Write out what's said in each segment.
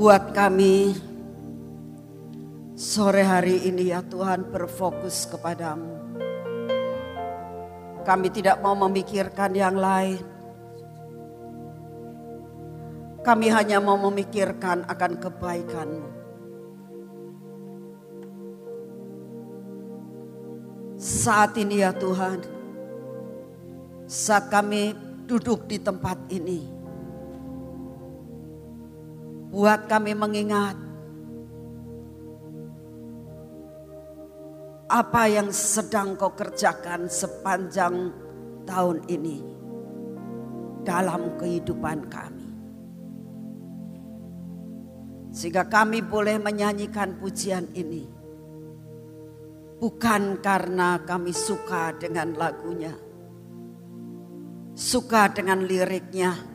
Buat kami sore hari ini ya Tuhan berfokus kepadamu. Kami tidak mau memikirkan yang lain. Kami hanya mau memikirkan akan kebaikanmu. Saat ini ya Tuhan, saat kami duduk di tempat ini, buat kami mengingat apa yang sedang kau kerjakan sepanjang tahun ini dalam kehidupan kami. Sehingga kami boleh menyanyikan pujian ini. Bukan karena kami suka dengan lagunya. Suka dengan liriknya.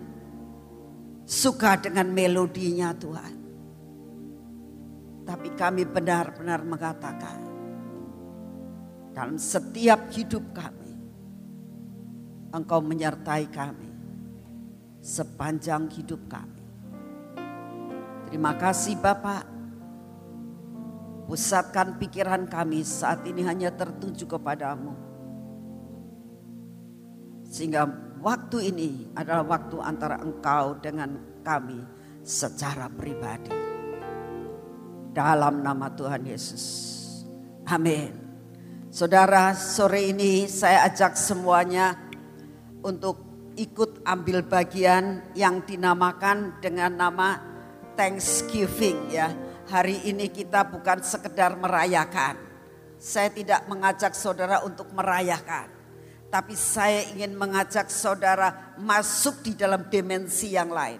Suka dengan melodinya Tuhan. Tapi kami benar-benar mengatakan. Dalam setiap hidup kami. Engkau menyertai kami. Sepanjang hidup kami. Terima kasih Bapak. Pusatkan pikiran kami saat ini hanya tertuju kepadamu. Sehingga waktu ini adalah waktu antara engkau dengan kami secara pribadi. Dalam nama Tuhan Yesus. Amin. Saudara, sore ini saya ajak semuanya untuk ikut ambil bagian yang dinamakan dengan nama Thanksgiving ya. Hari ini kita bukan sekedar merayakan. Saya tidak mengajak saudara untuk merayakan. Tapi saya ingin mengajak saudara masuk di dalam dimensi yang lain.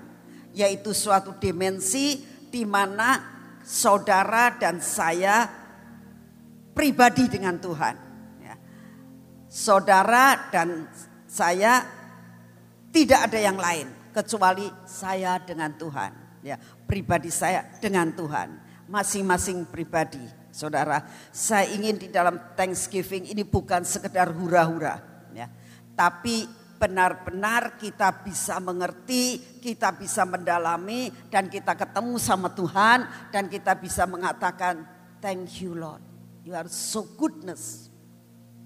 Yaitu suatu dimensi di mana saudara dan saya pribadi dengan Tuhan. Ya. Saudara dan saya tidak ada yang lain kecuali saya dengan Tuhan. Ya, pribadi saya dengan Tuhan. Masing-masing pribadi, saudara. Saya ingin di dalam Thanksgiving ini bukan sekedar hura-hura. Tapi benar-benar kita bisa mengerti, kita bisa mendalami, dan kita ketemu sama Tuhan, dan kita bisa mengatakan, thank you Lord, you are so goodness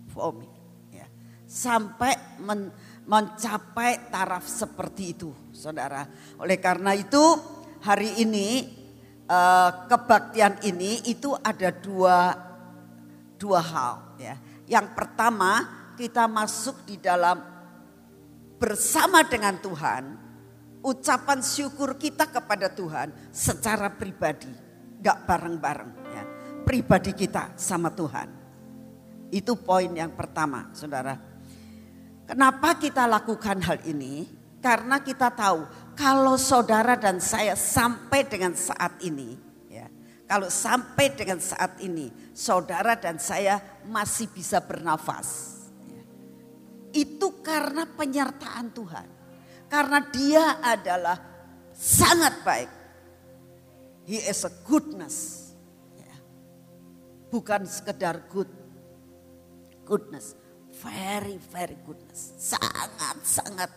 for me. Ya. Sampai men, mencapai taraf seperti itu, saudara. Oleh karena itu, hari ini uh, kebaktian ini itu ada dua dua hal ya. Yang pertama kita masuk di dalam bersama dengan Tuhan ucapan syukur kita kepada Tuhan secara pribadi, gak bareng-bareng ya. Pribadi kita sama Tuhan. Itu poin yang pertama, Saudara. Kenapa kita lakukan hal ini? Karena kita tahu kalau saudara dan saya sampai dengan saat ini, ya, kalau sampai dengan saat ini, saudara dan saya masih bisa bernafas. Itu karena penyertaan Tuhan. Karena dia adalah sangat baik. He is a goodness. Ya. Bukan sekedar good. Goodness. Very, very goodness. Sangat-sangat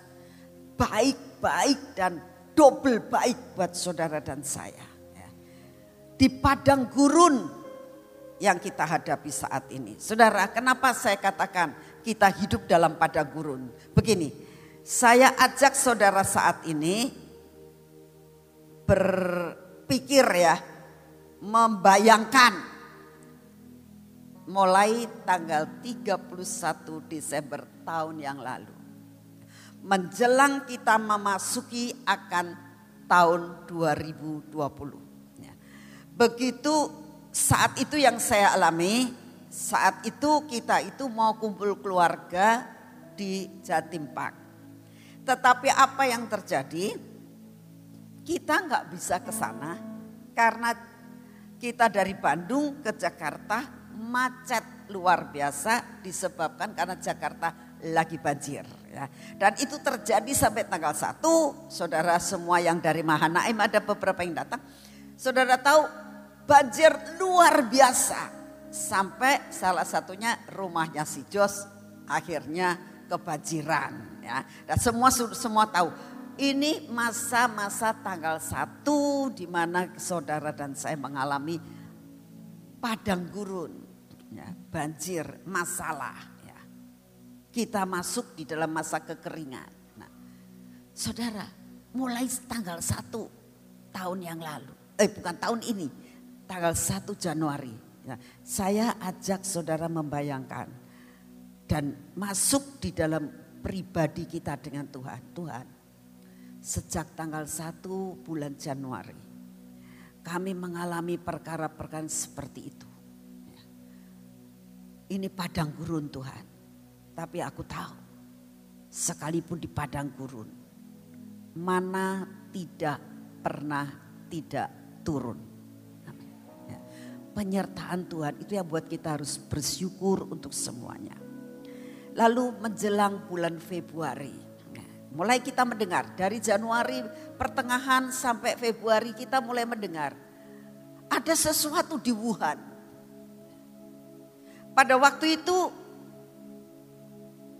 baik-baik dan double baik buat saudara dan saya. Ya. Di padang gurun yang kita hadapi saat ini. Saudara, kenapa saya katakan kita hidup dalam padang gurun? Begini, saya ajak saudara saat ini berpikir ya, membayangkan mulai tanggal 31 Desember tahun yang lalu menjelang kita memasuki akan tahun 2020. Ya. Begitu saat itu yang saya alami, saat itu kita itu mau kumpul keluarga di Jatim Park. Tetapi apa yang terjadi? Kita nggak bisa ke sana karena kita dari Bandung ke Jakarta macet luar biasa disebabkan karena Jakarta lagi banjir. Ya. Dan itu terjadi sampai tanggal 1, saudara semua yang dari Mahanaim ada beberapa yang datang. Saudara tahu banjir luar biasa. Sampai salah satunya rumahnya si Jos akhirnya kebanjiran. Ya. Dan semua semua tahu ini masa-masa tanggal 1 di mana saudara dan saya mengalami padang gurun, ya, banjir, masalah. Ya. Kita masuk di dalam masa kekeringan. Nah, saudara, mulai tanggal 1 tahun yang lalu, eh bukan tahun ini, tanggal 1 Januari. Ya, saya ajak saudara membayangkan dan masuk di dalam pribadi kita dengan Tuhan. Tuhan, sejak tanggal 1 bulan Januari kami mengalami perkara-perkara seperti itu. Ini padang gurun Tuhan. Tapi aku tahu sekalipun di padang gurun mana tidak pernah tidak turun. Penyertaan Tuhan itu yang buat kita harus bersyukur untuk semuanya. Lalu menjelang bulan Februari, ya, mulai kita mendengar dari Januari pertengahan sampai Februari kita mulai mendengar ada sesuatu di Wuhan. Pada waktu itu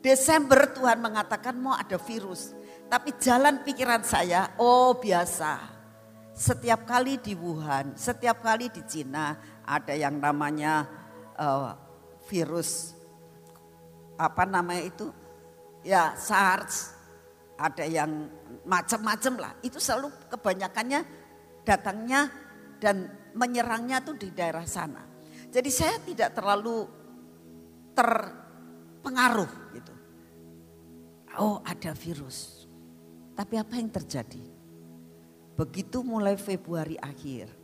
Desember Tuhan mengatakan mau ada virus. Tapi jalan pikiran saya, oh biasa. Setiap kali di Wuhan, setiap kali di Cina ada yang namanya uh, virus apa namanya itu? Ya SARS, ada yang macam-macam lah. Itu selalu kebanyakannya datangnya dan menyerangnya tuh di daerah sana. Jadi saya tidak terlalu terpengaruh gitu. Oh ada virus. Tapi apa yang terjadi? Begitu mulai Februari akhir.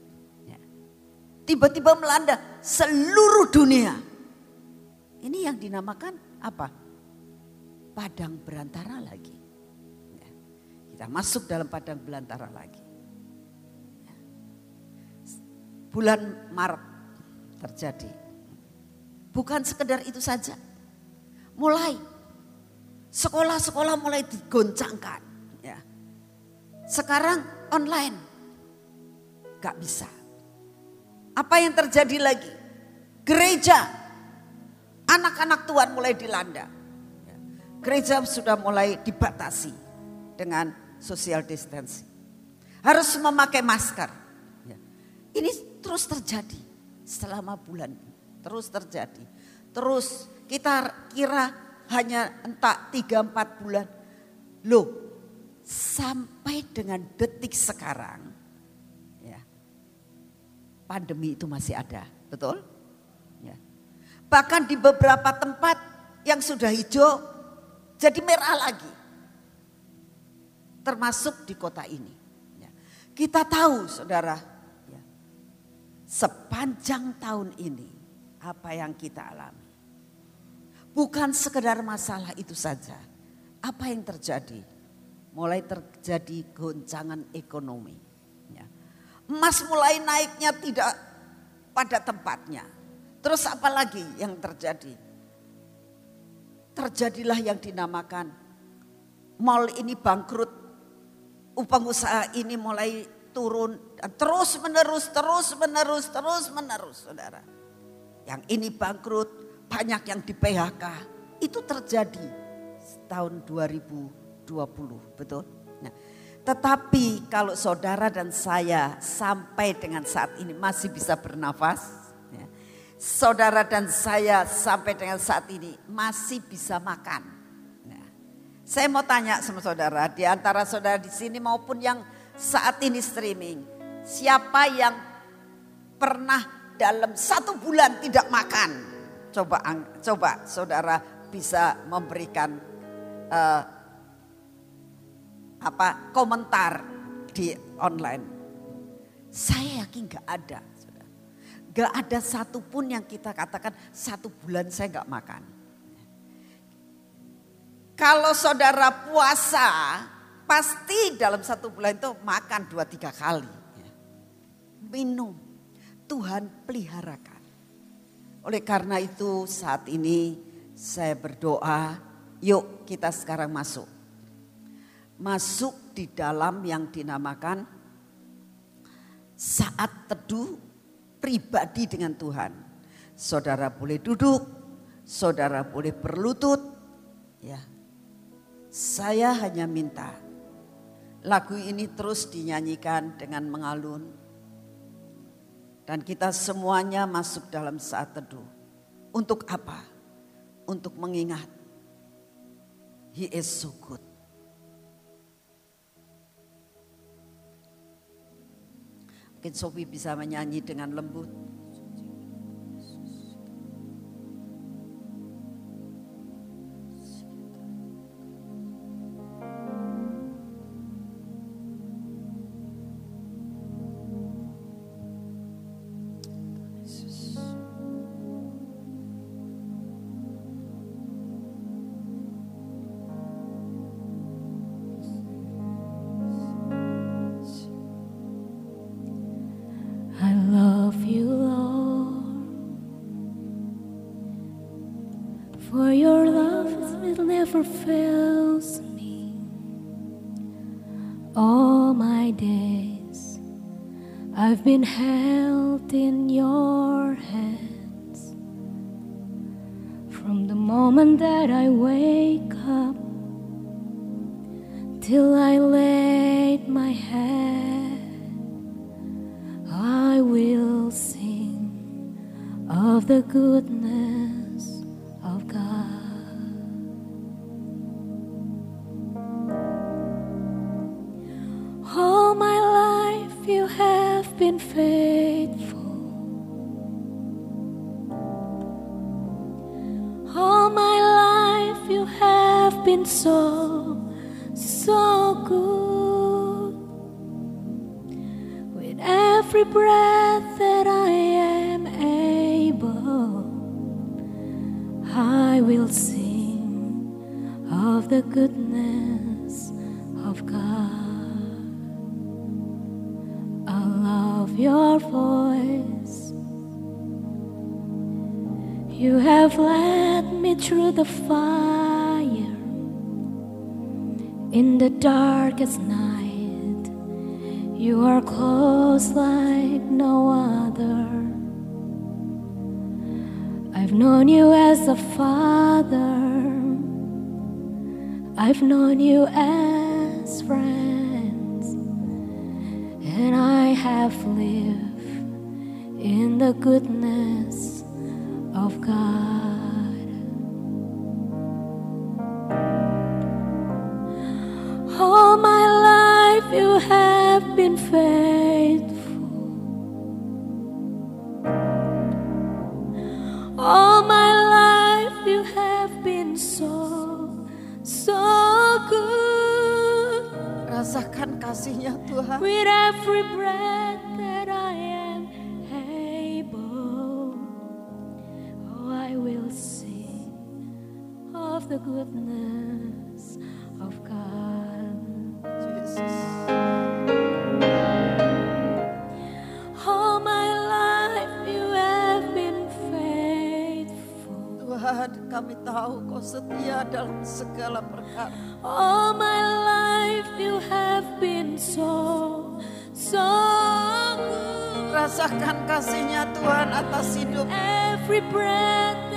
Tiba-tiba melanda seluruh dunia. Ini yang dinamakan apa? Padang berantara lagi. Ya. Kita masuk dalam padang belantara lagi. Ya. Bulan Maret terjadi. Bukan sekedar itu saja. Mulai sekolah-sekolah mulai digoncangkan. Ya. Sekarang online. Gak bisa. Apa yang terjadi lagi? Gereja Anak-anak Tuhan mulai dilanda. Gereja sudah mulai dibatasi dengan social distancing. Harus memakai masker. Ini terus terjadi selama bulan Terus terjadi. Terus kita kira hanya entah 3-4 bulan. Loh sampai dengan detik sekarang. Ya Pandemi itu masih ada, betul? Bahkan di beberapa tempat yang sudah hijau jadi merah lagi. Termasuk di kota ini. Ya. Kita tahu saudara, ya, sepanjang tahun ini apa yang kita alami. Bukan sekedar masalah itu saja. Apa yang terjadi? Mulai terjadi goncangan ekonomi. Emas mulai naiknya tidak pada tempatnya Terus apa lagi yang terjadi? Terjadilah yang dinamakan mall ini bangkrut. Pengusaha ini mulai turun dan terus menerus, terus menerus, terus menerus saudara. Yang ini bangkrut, banyak yang di PHK. Itu terjadi tahun 2020, betul? Tetapi kalau saudara dan saya sampai dengan saat ini masih bisa bernafas, saudara dan saya sampai dengan saat ini masih bisa makan. Nah, saya mau tanya sama saudara, di antara saudara di sini maupun yang saat ini streaming, siapa yang pernah dalam satu bulan tidak makan? Coba, coba saudara bisa memberikan uh, apa komentar di online. Saya yakin gak ada. Gak ada satupun yang kita katakan satu bulan saya gak makan. Kalau saudara puasa, pasti dalam satu bulan itu makan dua tiga kali. Minum, Tuhan peliharakan. Oleh karena itu saat ini saya berdoa, yuk kita sekarang masuk masuk di dalam yang dinamakan saat teduh pribadi dengan Tuhan. Saudara boleh duduk, saudara boleh berlutut. Ya. Saya hanya minta lagu ini terus dinyanyikan dengan mengalun. Dan kita semuanya masuk dalam saat teduh. Untuk apa? Untuk mengingat He is so good. Mungkin Sophie bisa menyanyi dengan lembut. in hand. led me through the fire in the darkest night. You are close like no other. I've known you as a father, I've known you as friends, and I have lived in the goodness fe. setia dalam segala perkara. All my life you have been so, so good. Rasakan kasihnya Tuhan atas hidup. Every breath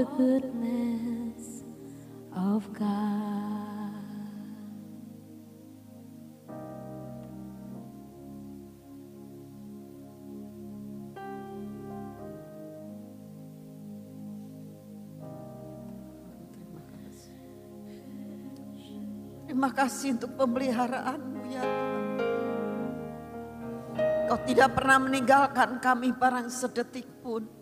the goodness of God. Terima kasih untuk pemeliharaanmu ya Kau tidak pernah meninggalkan kami barang sedetik pun.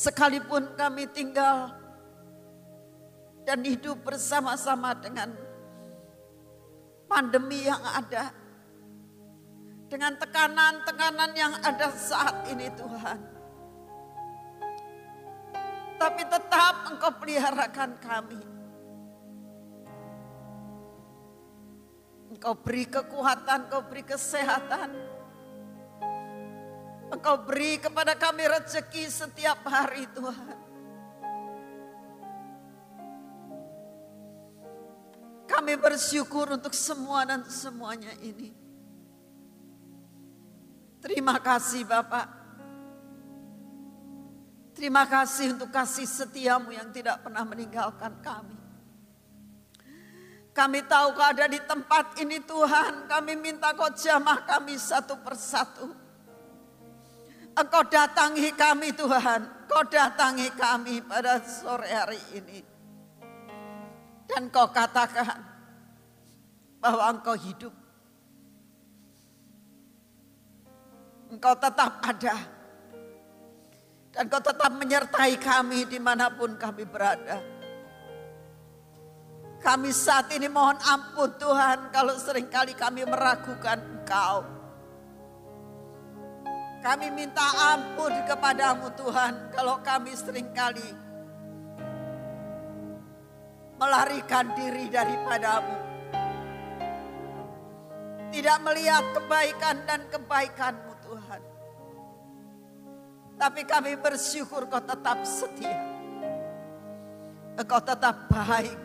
Sekalipun kami tinggal dan hidup bersama-sama dengan pandemi yang ada. Dengan tekanan-tekanan yang ada saat ini Tuhan. Tapi tetap engkau peliharakan kami. Engkau beri kekuatan, engkau beri kesehatan. Engkau beri kepada kami rezeki setiap hari Tuhan. Kami bersyukur untuk semua dan semuanya ini. Terima kasih Bapak. Terima kasih untuk kasih setiamu yang tidak pernah meninggalkan kami. Kami tahu kau ada di tempat ini Tuhan. Kami minta kau jamah kami satu persatu. Engkau datangi kami Tuhan. Kau datangi kami pada sore hari ini. Dan kau katakan bahwa engkau hidup. Engkau tetap ada. Dan kau tetap menyertai kami di mana pun kami berada. Kami saat ini mohon ampun Tuhan kalau sering kali kami meragukan engkau. Kami minta ampun kepadamu Tuhan kalau kami sering kali melarikan diri daripadamu. Tidak melihat kebaikan dan kebaikanmu Tuhan. Tapi kami bersyukur kau tetap setia. Engkau tetap baik.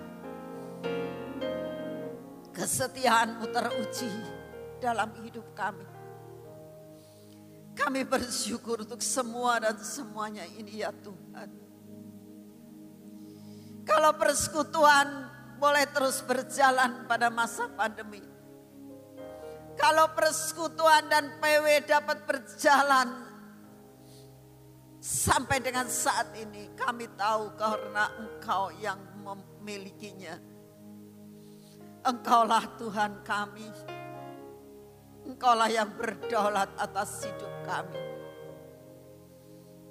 Kesetiaanmu teruji dalam hidup kami. Kami bersyukur untuk semua dan semuanya ini ya Tuhan. Kalau persekutuan boleh terus berjalan pada masa pandemi. Kalau persekutuan dan PW dapat berjalan sampai dengan saat ini, kami tahu karena Engkau yang memilikinya. Engkaulah Tuhan kami. Engkaulah yang berdaulat atas hidup kami.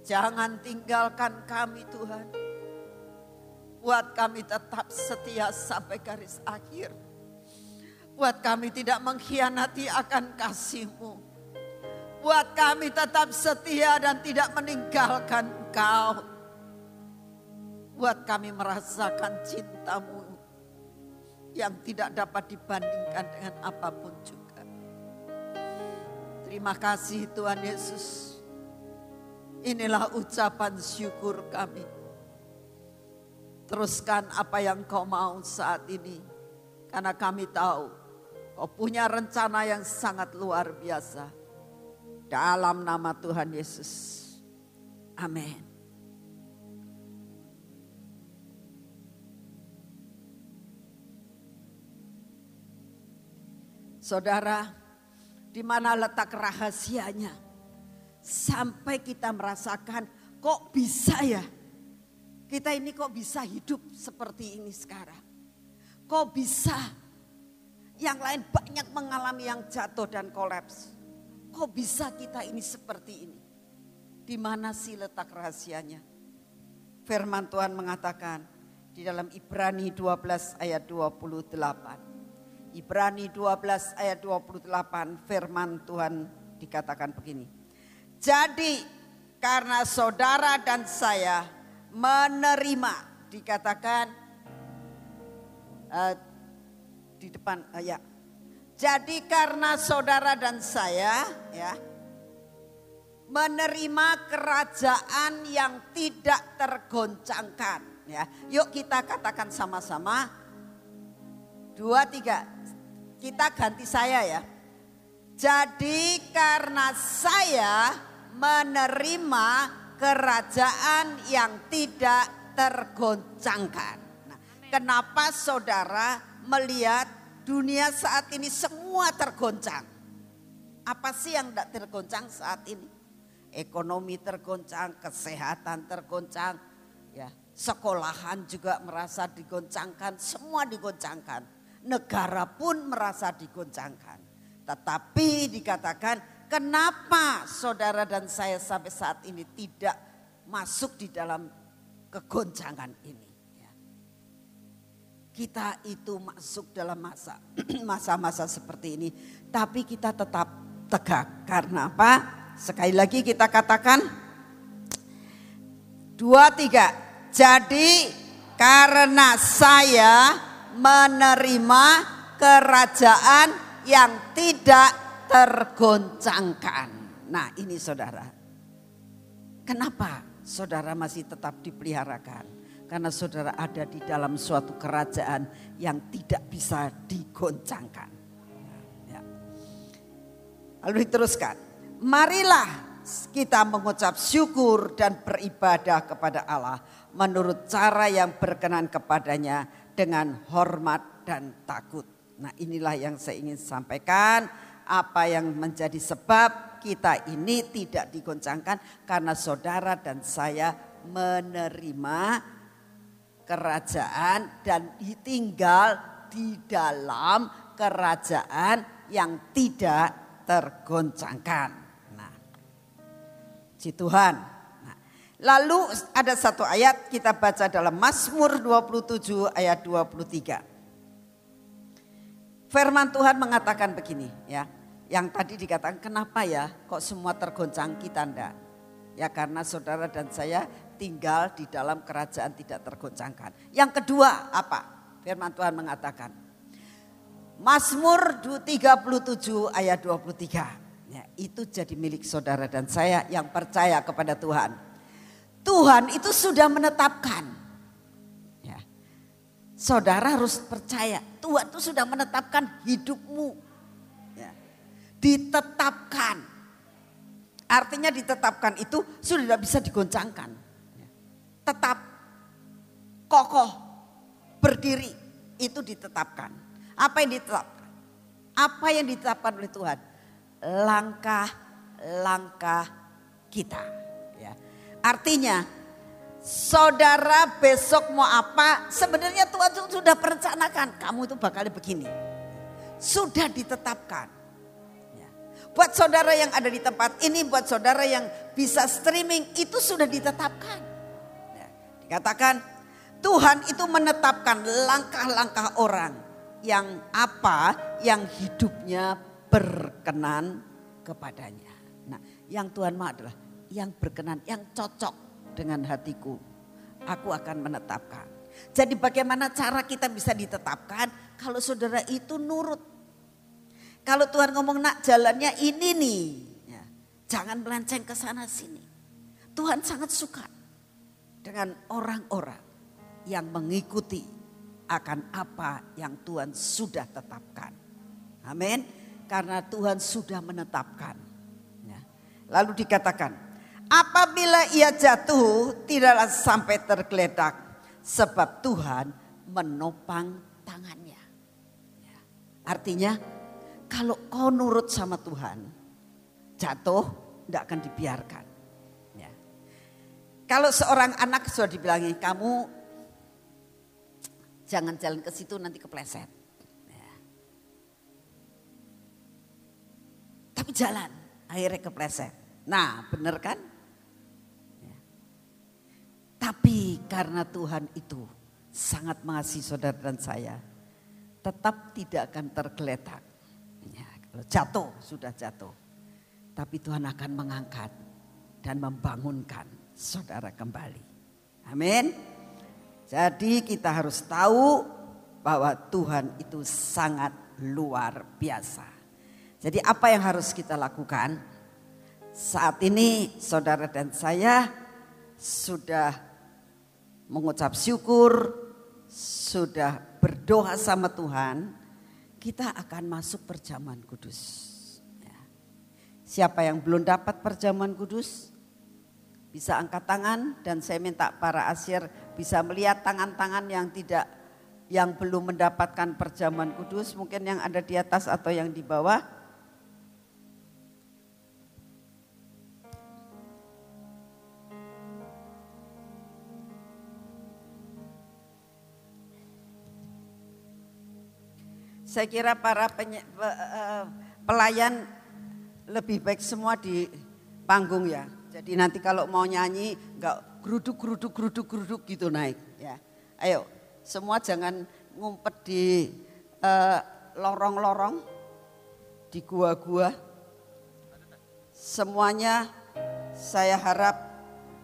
Jangan tinggalkan kami Tuhan. Buat kami tetap setia sampai garis akhir. Buat kami tidak mengkhianati akan kasih-Mu. Buat kami tetap setia dan tidak meninggalkan Engkau. Buat kami merasakan cintamu yang tidak dapat dibandingkan dengan apa pun juga. Terima kasih Tuhan Yesus. Inilah ucapan syukur kami. Teruskan apa yang kau mau saat ini. Karena kami tahu kau punya rencana yang sangat luar biasa. Dalam nama Tuhan Yesus. Amin. Saudara, di mana letak rahasianya? Sampai kita merasakan kok bisa ya kita ini kok bisa hidup seperti ini sekarang? Kok bisa? Yang lain banyak mengalami yang jatuh dan kolaps. Kok bisa kita ini seperti ini? Di mana sih letak rahasianya? Firman Tuhan mengatakan di dalam Ibrani 12 ayat 28. Ibrani 12 ayat 28 firman Tuhan dikatakan begini. Jadi karena saudara dan saya menerima dikatakan uh, di depan uh, ya. Jadi karena saudara dan saya ya menerima kerajaan yang tidak tergoncangkan ya. Yuk kita katakan sama-sama. Dua tiga. Kita ganti saya ya. Jadi karena saya menerima kerajaan yang tidak tergoncangkan. Nah, kenapa saudara melihat dunia saat ini semua tergoncang? Apa sih yang tidak tergoncang saat ini? Ekonomi tergoncang, kesehatan tergoncang, ya sekolahan juga merasa digoncangkan, semua digoncangkan. Negara pun merasa digoncangkan. Tetapi dikatakan Kenapa saudara dan saya sampai saat ini tidak masuk di dalam kegoncangan ini. Ya. Kita itu masuk dalam masa masa-masa seperti ini, tapi kita tetap tegak. Karena apa? Sekali lagi kita katakan dua tiga. Jadi karena saya menerima kerajaan yang tidak tergoncangkan. Nah ini saudara. Kenapa saudara masih tetap dipeliharakan? Karena saudara ada di dalam suatu kerajaan yang tidak bisa digoncangkan. Ya. Lalu diteruskan. Marilah kita mengucap syukur dan beribadah kepada Allah menurut cara yang berkenan kepadanya dengan hormat dan takut. Nah inilah yang saya ingin sampaikan. Apa yang menjadi sebab kita ini tidak digoncangkan karena saudara dan saya menerima kerajaan dan ditinggal di dalam kerajaan yang tidak tergoncangkan. Nah, si Tuhan Lalu ada satu ayat kita baca dalam Mazmur 27 ayat 23. Firman Tuhan mengatakan begini ya. Yang tadi dikatakan kenapa ya kok semua tergoncang kita ndak? Ya karena saudara dan saya tinggal di dalam kerajaan tidak tergoncangkan. Yang kedua apa? Firman Tuhan mengatakan. Mazmur 37 ayat 23. Ya, itu jadi milik saudara dan saya yang percaya kepada Tuhan Tuhan itu sudah menetapkan. Ya. Saudara harus percaya, Tuhan itu sudah menetapkan hidupmu. Ya. Ditetapkan. Artinya ditetapkan itu sudah tidak bisa digoncangkan. Ya. Tetap kokoh, berdiri, itu ditetapkan. Apa yang ditetapkan? Apa yang ditetapkan oleh Tuhan? Langkah-langkah kita. Artinya saudara besok mau apa sebenarnya Tuhan sudah perencanakan kamu itu bakal begini. Sudah ditetapkan. Ya. Buat saudara yang ada di tempat ini, buat saudara yang bisa streaming itu sudah ditetapkan. Ya. Dikatakan Tuhan itu menetapkan langkah-langkah orang yang apa yang hidupnya berkenan kepadanya. Nah, yang Tuhan mau adalah yang berkenan, yang cocok dengan hatiku. Aku akan menetapkan. Jadi bagaimana cara kita bisa ditetapkan kalau saudara itu nurut. Kalau Tuhan ngomong nak jalannya ini nih. Ya, jangan melenceng ke sana sini. Tuhan sangat suka dengan orang-orang yang mengikuti akan apa yang Tuhan sudah tetapkan. Amin. Karena Tuhan sudah menetapkan. Ya. Lalu dikatakan Apabila ia jatuh tidaklah sampai tergeletak sebab Tuhan menopang tangannya. Ya. Artinya kalau kau nurut sama Tuhan jatuh tidak akan dibiarkan. Ya. Kalau seorang anak sudah dibilangi kamu jangan jalan ke situ nanti kepleset. Ya. Tapi jalan akhirnya kepleset. Nah benar kan? Tapi karena Tuhan itu sangat mengasihi saudara dan saya, tetap tidak akan tergeletak. Ya, kalau jatuh, sudah jatuh. Tapi Tuhan akan mengangkat dan membangunkan saudara kembali. Amin. Jadi kita harus tahu bahwa Tuhan itu sangat luar biasa. Jadi apa yang harus kita lakukan? Saat ini saudara dan saya sudah mengucap syukur, sudah berdoa sama Tuhan, kita akan masuk perjamuan kudus. Ya. Siapa yang belum dapat perjamuan kudus, bisa angkat tangan dan saya minta para asyir bisa melihat tangan-tangan yang tidak yang belum mendapatkan perjamuan kudus, mungkin yang ada di atas atau yang di bawah. Saya kira para penye, uh, pelayan lebih baik semua di panggung ya. Jadi nanti kalau mau nyanyi nggak geruduk geruduk geruduk geruduk gitu naik ya. Ayo semua jangan ngumpet di eh, lorong-lorong uh, di gua-gua. Semuanya saya harap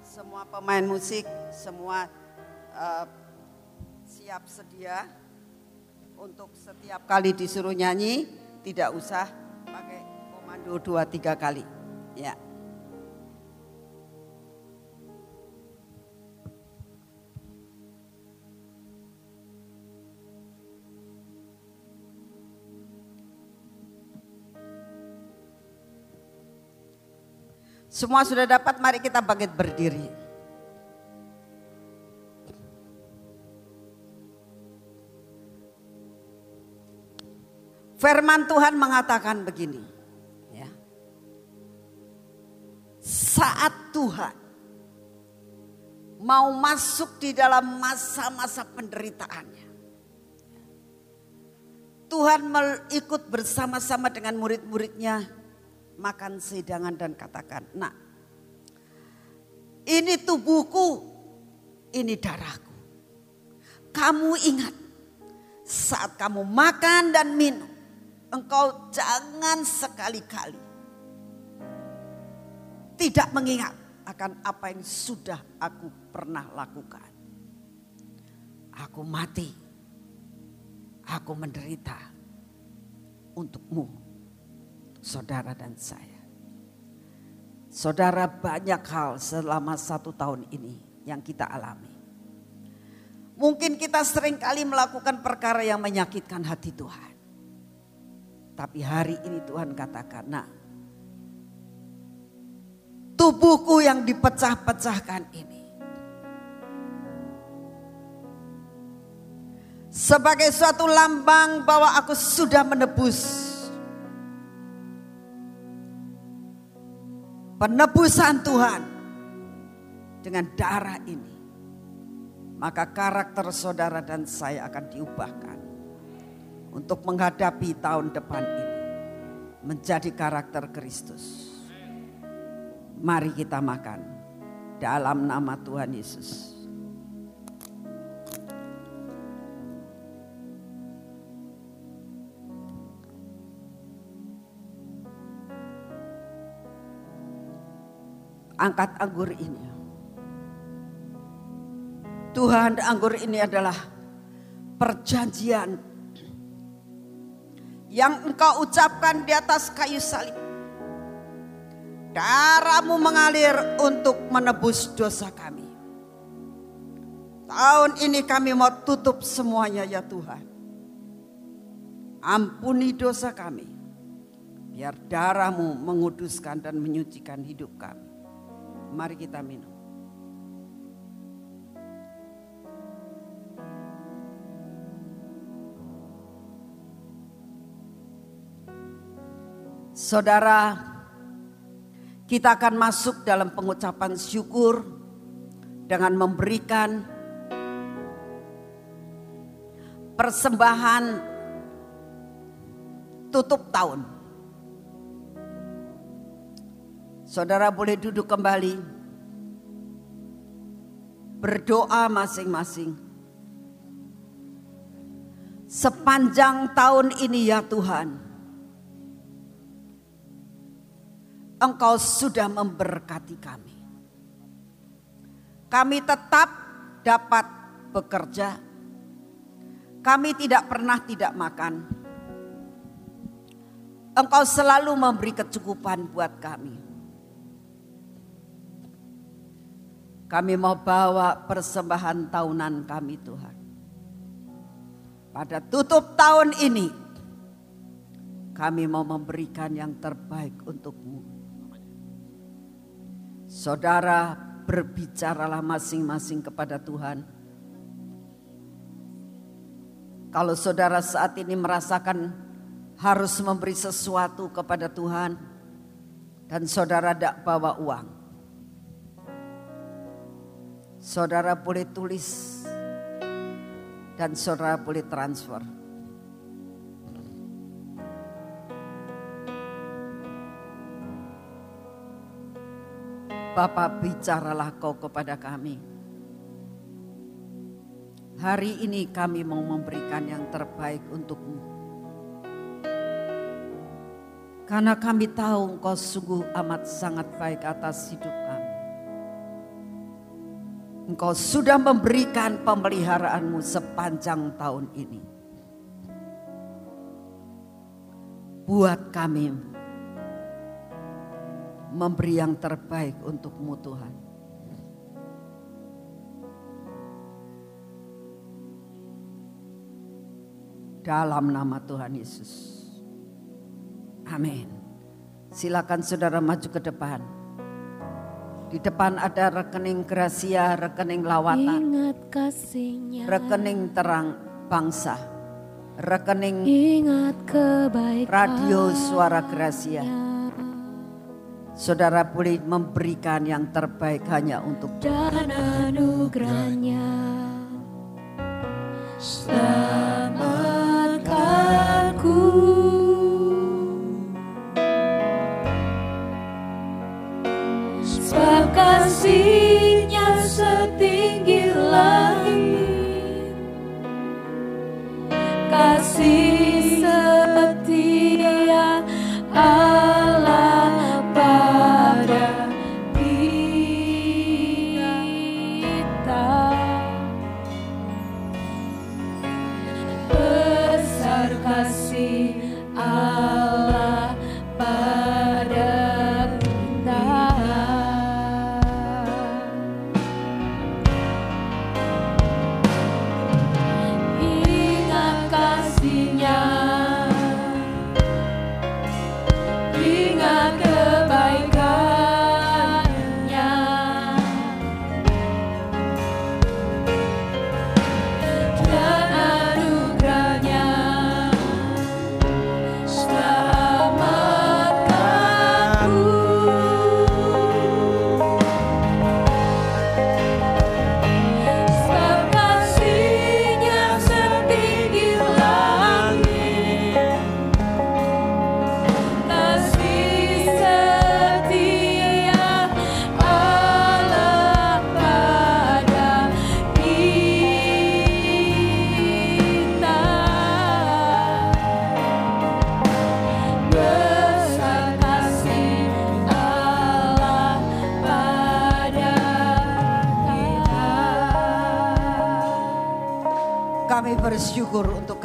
semua pemain musik semua uh, siap sedia untuk setiap kali disuruh nyanyi tidak usah pakai komando dua tiga kali. Ya. Semua sudah dapat, mari kita bangkit berdiri. Firman Tuhan mengatakan begini. Ya. Saat Tuhan mau masuk di dalam masa-masa penderitaannya. Tuhan ikut bersama-sama dengan murid-muridnya makan sedangan dan katakan, nak ini tubuhku, ini darahku. Kamu ingat saat kamu makan dan minum, engkau jangan sekali-kali tidak mengingat akan apa yang sudah aku pernah lakukan. Aku mati, aku menderita untukmu saudara dan saya. Saudara banyak hal selama satu tahun ini yang kita alami. Mungkin kita sering kali melakukan perkara yang menyakitkan hati Tuhan. Tapi hari ini Tuhan katakan, nah tubuhku yang dipecah-pecahkan ini. Sebagai suatu lambang bahwa aku sudah menebus penebusan Tuhan dengan darah ini, maka karakter saudara dan saya akan diubahkan untuk menghadapi tahun depan ini menjadi karakter Kristus. Mari kita makan dalam nama Tuhan Yesus. angkat anggur ini. Tuhan anggur ini adalah perjanjian yang engkau ucapkan di atas kayu salib. Darahmu mengalir untuk menebus dosa kami. Tahun ini kami mau tutup semuanya ya Tuhan. Ampuni dosa kami. Biar darahmu menguduskan dan menyucikan hidup kami. Mari kita minum. Saudara, kita akan masuk dalam pengucapan syukur dengan memberikan persembahan tutup tahun. Saudara boleh duduk kembali. Berdoa masing-masing. Sepanjang tahun ini ya Tuhan. Engkau sudah memberkati kami. Kami tetap dapat bekerja. Kami tidak pernah tidak makan. Engkau selalu memberi kecukupan buat kami. Kami mau bawa persembahan tahunan kami Tuhan. Pada tutup tahun ini, kami mau memberikan yang terbaik untukmu. Saudara berbicaralah masing-masing kepada Tuhan. Kalau saudara saat ini merasakan harus memberi sesuatu kepada Tuhan dan saudara tidak bawa uang. Saudara boleh tulis dan saudara boleh transfer. Bapak bicaralah kau kepada kami. Hari ini kami mau memberikan yang terbaik untukmu. Karena kami tahu engkau sungguh amat sangat baik atas hidup kami. Engkau sudah memberikan pemeliharaanmu sepanjang tahun ini. Buat kami memberi yang terbaik untukmu Tuhan. Dalam nama Tuhan Yesus. Amin. Silakan saudara maju ke depan. Di depan ada rekening Gracia, rekening lawatan. Ingat kasihnya. Rekening terang bangsa. Rekening Ingat kebaikan. radio suara Gracia. Saudara boleh memberikan yang terbaik hanya untuk Dan anugerahnya. Selamatkanku. Sebab kasihnya setinggi langit. Kasih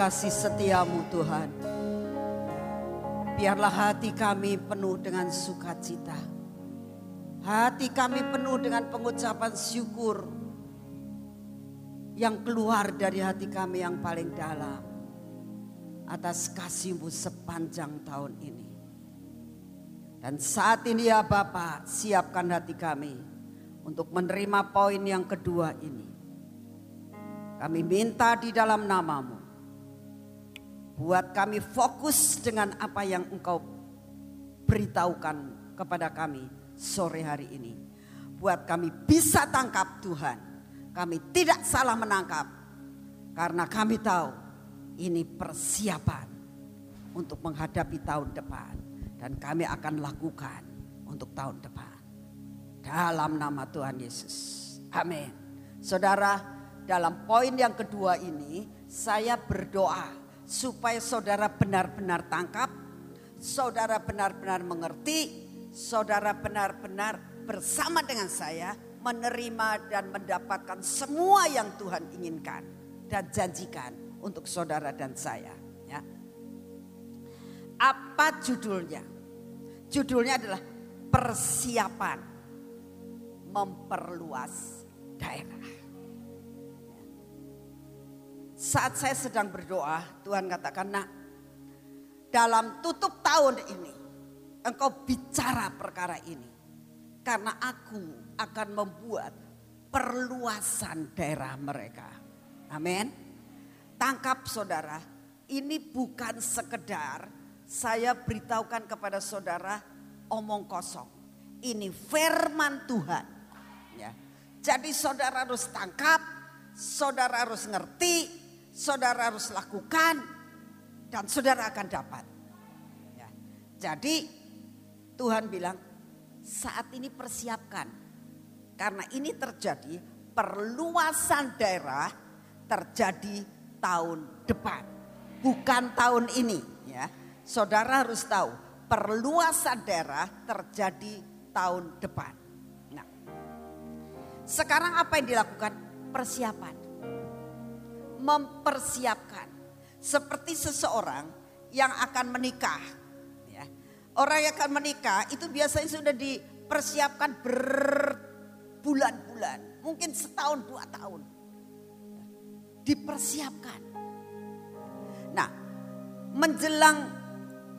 kasih setiamu Tuhan. Biarlah hati kami penuh dengan sukacita. Hati kami penuh dengan pengucapan syukur yang keluar dari hati kami yang paling dalam atas kasihmu sepanjang tahun ini. Dan saat ini ya Bapak, siapkan hati kami untuk menerima poin yang kedua ini. Kami minta di dalam namamu. Buat kami fokus dengan apa yang engkau beritahukan kepada kami sore hari ini. Buat kami bisa tangkap Tuhan. Kami tidak salah menangkap. Karena kami tahu ini persiapan untuk menghadapi tahun depan. Dan kami akan lakukan untuk tahun depan. Dalam nama Tuhan Yesus. Amin. Saudara, dalam poin yang kedua ini saya berdoa supaya saudara benar-benar tangkap, saudara benar-benar mengerti, saudara benar-benar bersama dengan saya menerima dan mendapatkan semua yang Tuhan inginkan dan janjikan untuk saudara dan saya. Ya. Apa judulnya? Judulnya adalah persiapan memperluas daerah. Saat saya sedang berdoa, Tuhan katakan, nak, dalam tutup tahun ini, engkau bicara perkara ini. Karena aku akan membuat perluasan daerah mereka. Amin. Tangkap saudara, ini bukan sekedar saya beritahukan kepada saudara omong kosong. Ini firman Tuhan. Ya. Jadi saudara harus tangkap, saudara harus ngerti, saudara harus lakukan, dan saudara akan dapat. Ya. Jadi Tuhan bilang saat ini persiapkan Karena ini terjadi perluasan daerah terjadi tahun depan. Bukan tahun ini ya. Saudara harus tahu perluasan daerah terjadi tahun depan. Nah, sekarang apa yang dilakukan? Persiapan. Mempersiapkan. Seperti seseorang yang akan menikah. Ya. Orang yang akan menikah itu biasanya sudah dipersiapkan berbulan-bulan. Mungkin setahun dua tahun. Dipersiapkan. Nah menjelang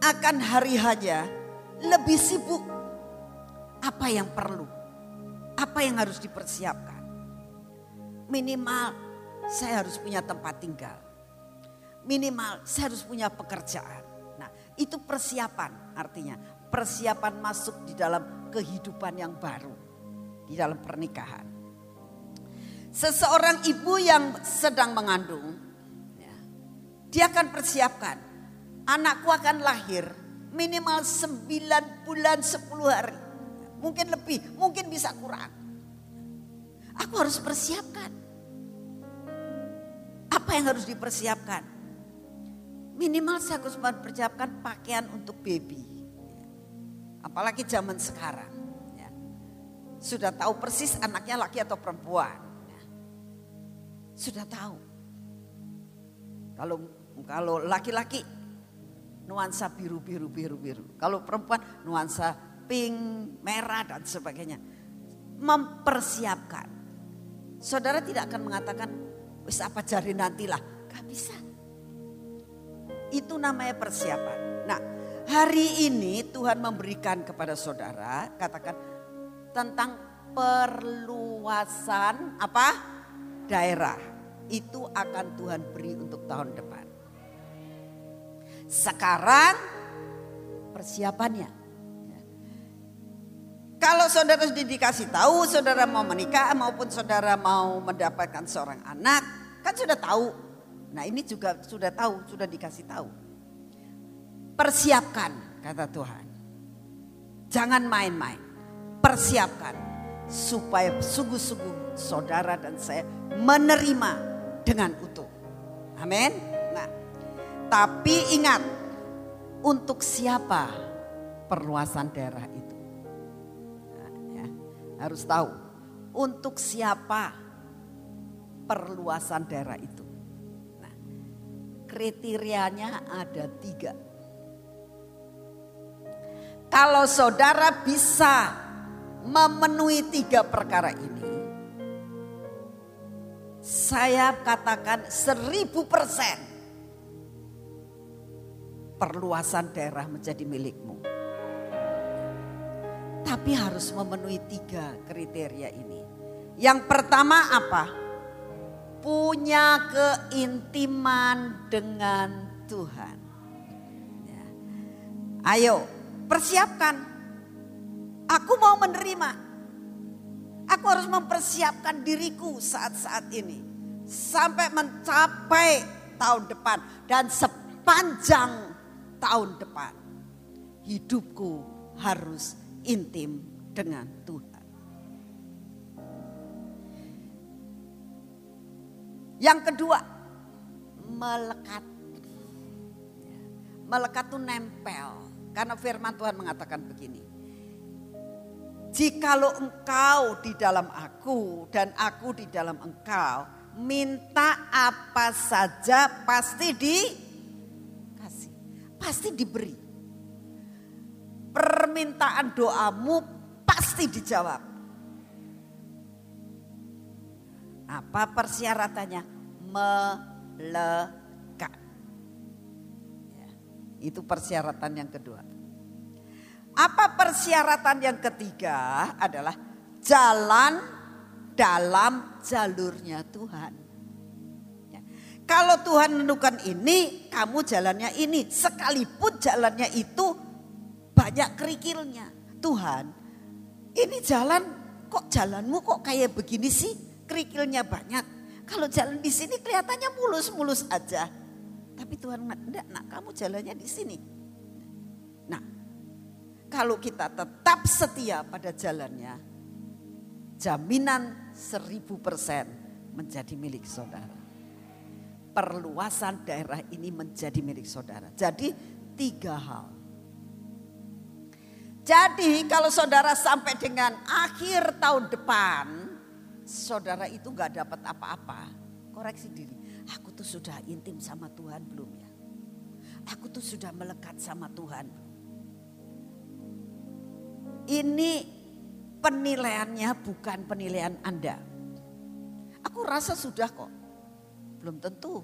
akan hari hanya lebih sibuk. Apa yang perlu? Apa yang harus dipersiapkan? Minimal saya harus punya tempat tinggal minimal saya harus punya pekerjaan. Nah itu persiapan artinya. Persiapan masuk di dalam kehidupan yang baru. Di dalam pernikahan. Seseorang ibu yang sedang mengandung. Ya, dia akan persiapkan. Anakku akan lahir minimal 9 bulan 10 hari. Mungkin lebih, mungkin bisa kurang. Aku harus persiapkan. Apa yang harus dipersiapkan? Minimal saya harus mempersiapkan pakaian untuk baby. Apalagi zaman sekarang. Ya. Sudah tahu persis anaknya laki atau perempuan. Ya. Sudah tahu. Kalau kalau laki-laki nuansa biru biru biru biru. Kalau perempuan nuansa pink, merah dan sebagainya. Mempersiapkan. Saudara tidak akan mengatakan wis apa jari nantilah. Gak bisa. Itu namanya persiapan. Nah, hari ini Tuhan memberikan kepada saudara, katakan tentang perluasan apa? daerah. Itu akan Tuhan beri untuk tahun depan. Sekarang persiapannya. Kalau saudara sudah dikasih tahu, saudara mau menikah maupun saudara mau mendapatkan seorang anak, kan sudah tahu Nah ini juga sudah tahu, sudah dikasih tahu. Persiapkan kata Tuhan. Jangan main-main. Persiapkan supaya sungguh-sungguh saudara dan saya menerima dengan utuh. Amin. Nah, tapi ingat untuk siapa perluasan daerah harus tahu untuk siapa perluasan daerah itu kriterianya ada tiga. Kalau saudara bisa memenuhi tiga perkara ini, saya katakan seribu persen perluasan daerah menjadi milikmu. Tapi harus memenuhi tiga kriteria ini. Yang pertama apa? punya keintiman dengan Tuhan. Ya. Ayo, persiapkan. Aku mau menerima. Aku harus mempersiapkan diriku saat-saat ini. Sampai mencapai tahun depan. Dan sepanjang tahun depan. Hidupku harus intim dengan Tuhan. Yang kedua, melekat. Melekat itu nempel. Karena firman Tuhan mengatakan begini. Jikalau engkau di dalam aku dan aku di dalam engkau, minta apa saja pasti dikasih. Pasti diberi. Permintaan doamu pasti dijawab. Apa persyaratannya? Melekat. Ya, itu persyaratan yang kedua. Apa persyaratan yang ketiga adalah jalan dalam jalurnya Tuhan. Ya. Kalau Tuhan menentukan ini, kamu jalannya ini. Sekalipun jalannya itu banyak kerikilnya. Tuhan, ini jalan kok jalanmu kok kayak begini sih? kerikilnya banyak. Kalau jalan di sini kelihatannya mulus-mulus aja. Tapi Tuhan enggak, nak kamu jalannya di sini. Nah, kalau kita tetap setia pada jalannya, jaminan seribu persen menjadi milik saudara. Perluasan daerah ini menjadi milik saudara. Jadi tiga hal. Jadi kalau saudara sampai dengan akhir tahun depan, saudara itu nggak dapat apa-apa, koreksi diri. Aku tuh sudah intim sama Tuhan belum ya? Aku tuh sudah melekat sama Tuhan. Ini penilaiannya bukan penilaian Anda. Aku rasa sudah kok. Belum tentu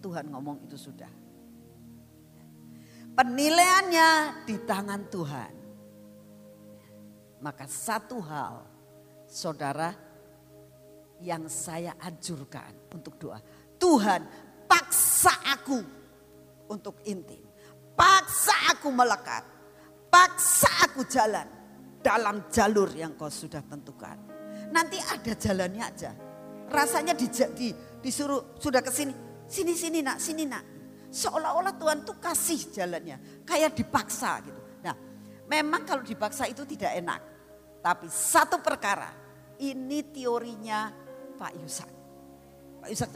Tuhan ngomong itu sudah. Penilaiannya di tangan Tuhan. Maka satu hal, saudara, yang saya anjurkan untuk doa. Tuhan paksa aku untuk intim. Paksa aku melekat. Paksa aku jalan dalam jalur yang kau sudah tentukan. Nanti ada jalannya aja. Rasanya di, di, disuruh sudah ke sini. Sini, sini nak, sini nak. Seolah-olah Tuhan tuh kasih jalannya. Kayak dipaksa gitu. Nah memang kalau dipaksa itu tidak enak. Tapi satu perkara. Ini teorinya Pak Yusak. Pak Yusak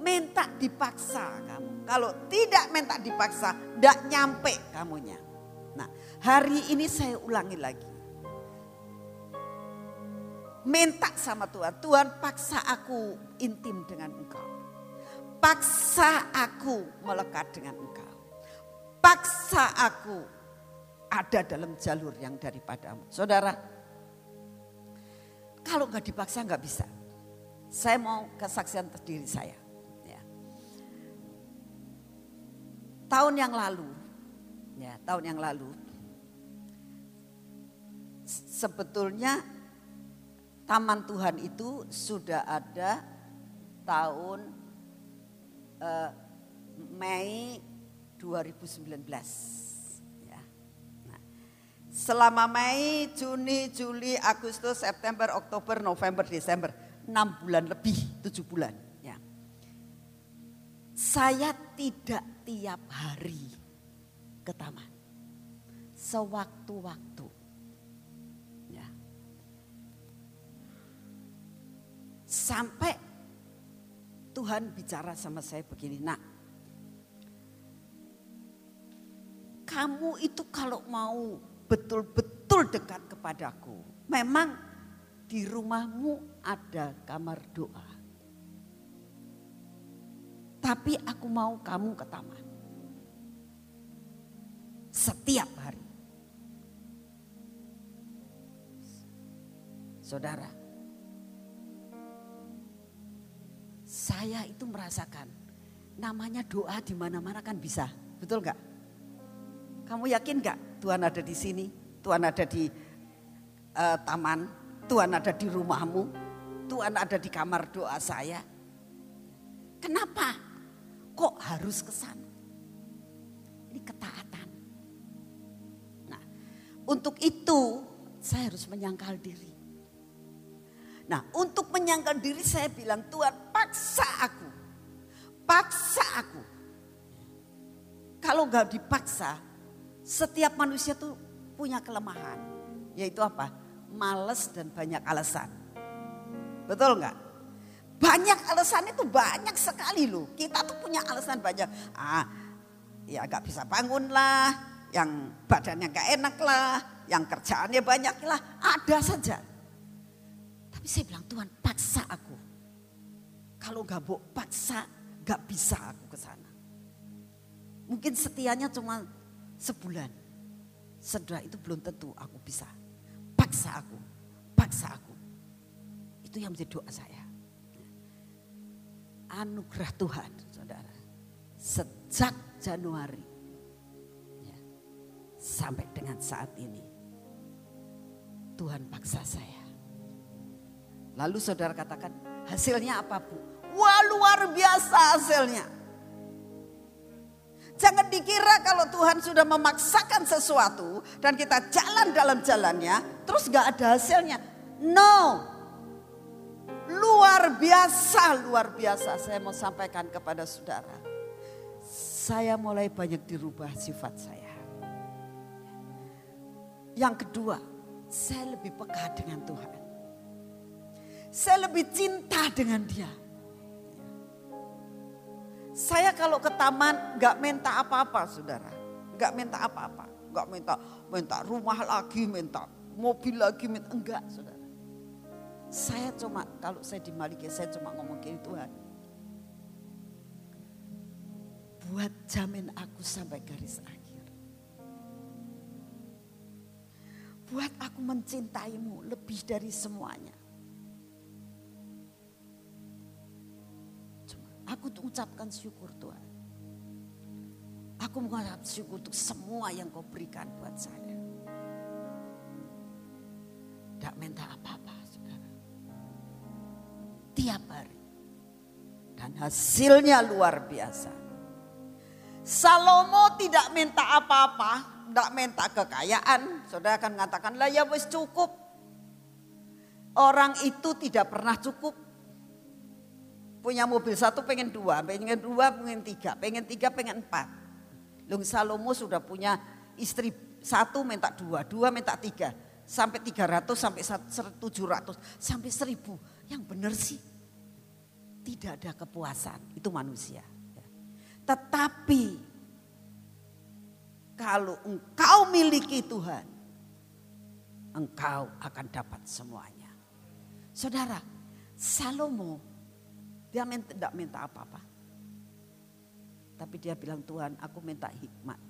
minta dipaksa kamu. Kalau tidak minta dipaksa, tidak nyampe kamunya. Nah, hari ini saya ulangi lagi. Minta sama Tuhan, Tuhan paksa aku intim dengan engkau. Paksa aku melekat dengan engkau. Paksa aku ada dalam jalur yang daripadamu. Saudara, kalau nggak dipaksa nggak bisa. Saya mau kesaksian terdiri saya. tahun yang lalu, ya tahun yang lalu, sebetulnya Taman Tuhan itu sudah ada tahun uh, Mei 2019. Selama Mei, Juni, Juli, Agustus, September, Oktober, November, Desember, enam bulan lebih, tujuh bulan. Ya. Saya tidak tiap hari ke taman. Sewaktu-waktu. Ya. Sampai Tuhan bicara sama saya begini, nak. Kamu itu kalau mau betul-betul dekat kepadaku. Memang di rumahmu ada kamar doa. Tapi aku mau kamu ke taman. Setiap hari. Saudara, saya itu merasakan namanya doa di mana-mana kan bisa, betul nggak? Kamu yakin nggak Tuhan ada di sini, Tuhan ada di uh, taman, Tuhan ada di rumahmu, Tuhan ada di kamar doa saya. Kenapa? Kok harus ke sana? Ini ketaatan. Nah, untuk itu saya harus menyangkal diri. Nah, untuk menyangkal diri saya bilang, Tuhan paksa aku. Paksa aku. Kalau gak dipaksa, setiap manusia tuh punya kelemahan. Yaitu apa? Males dan banyak alasan. Betul nggak? Banyak alasan itu banyak sekali loh. Kita tuh punya alasan banyak. Ah, ya gak bisa bangun lah, yang badannya gak enak lah, yang kerjaannya banyak lah, ada saja. Tapi saya bilang Tuhan paksa aku. Kalau gak mau paksa, gak bisa aku ke sana. Mungkin setianya cuma sebulan. Setelah itu belum tentu aku bisa. Paksa aku, paksa aku. Itu yang menjadi doa saya anugerah Tuhan, saudara. Sejak Januari ya, sampai dengan saat ini, Tuhan paksa saya. Lalu saudara katakan, hasilnya apa bu? Wah luar biasa hasilnya. Jangan dikira kalau Tuhan sudah memaksakan sesuatu dan kita jalan dalam jalannya, terus gak ada hasilnya. No, Luar biasa, luar biasa saya mau sampaikan kepada saudara. Saya mulai banyak dirubah sifat saya. Yang kedua, saya lebih peka dengan Tuhan. Saya lebih cinta dengan dia. Saya kalau ke taman nggak minta apa-apa saudara. Nggak minta apa-apa. Nggak minta minta rumah lagi, minta mobil lagi, minta enggak saudara. Saya cuma kalau saya di saya cuma ngomong gini Tuhan. Buat jamin aku sampai garis akhir. Buat aku mencintaimu lebih dari semuanya. Aku ucapkan syukur Tuhan. Aku mengucap syukur untuk semua yang kau berikan buat saya. Tidak minta apa-apa saudara. Tiap hari. Dan hasilnya luar biasa. Salomo tidak minta apa-apa. Tidak minta kekayaan. Saudara akan mengatakan lah ya wis cukup. Orang itu tidak pernah cukup punya mobil satu pengen dua, pengen dua pengen tiga, pengen tiga pengen empat. Lung Salomo sudah punya istri satu minta dua, dua minta tiga, sampai tiga ratus sampai tujuh ratus sampai seribu. Yang benar sih tidak ada kepuasan, itu manusia. Ya. Tetapi kalau engkau miliki Tuhan, engkau akan dapat semuanya. Saudara, Salomo dia tidak minta apa-apa. Tapi dia bilang Tuhan aku minta hikmat.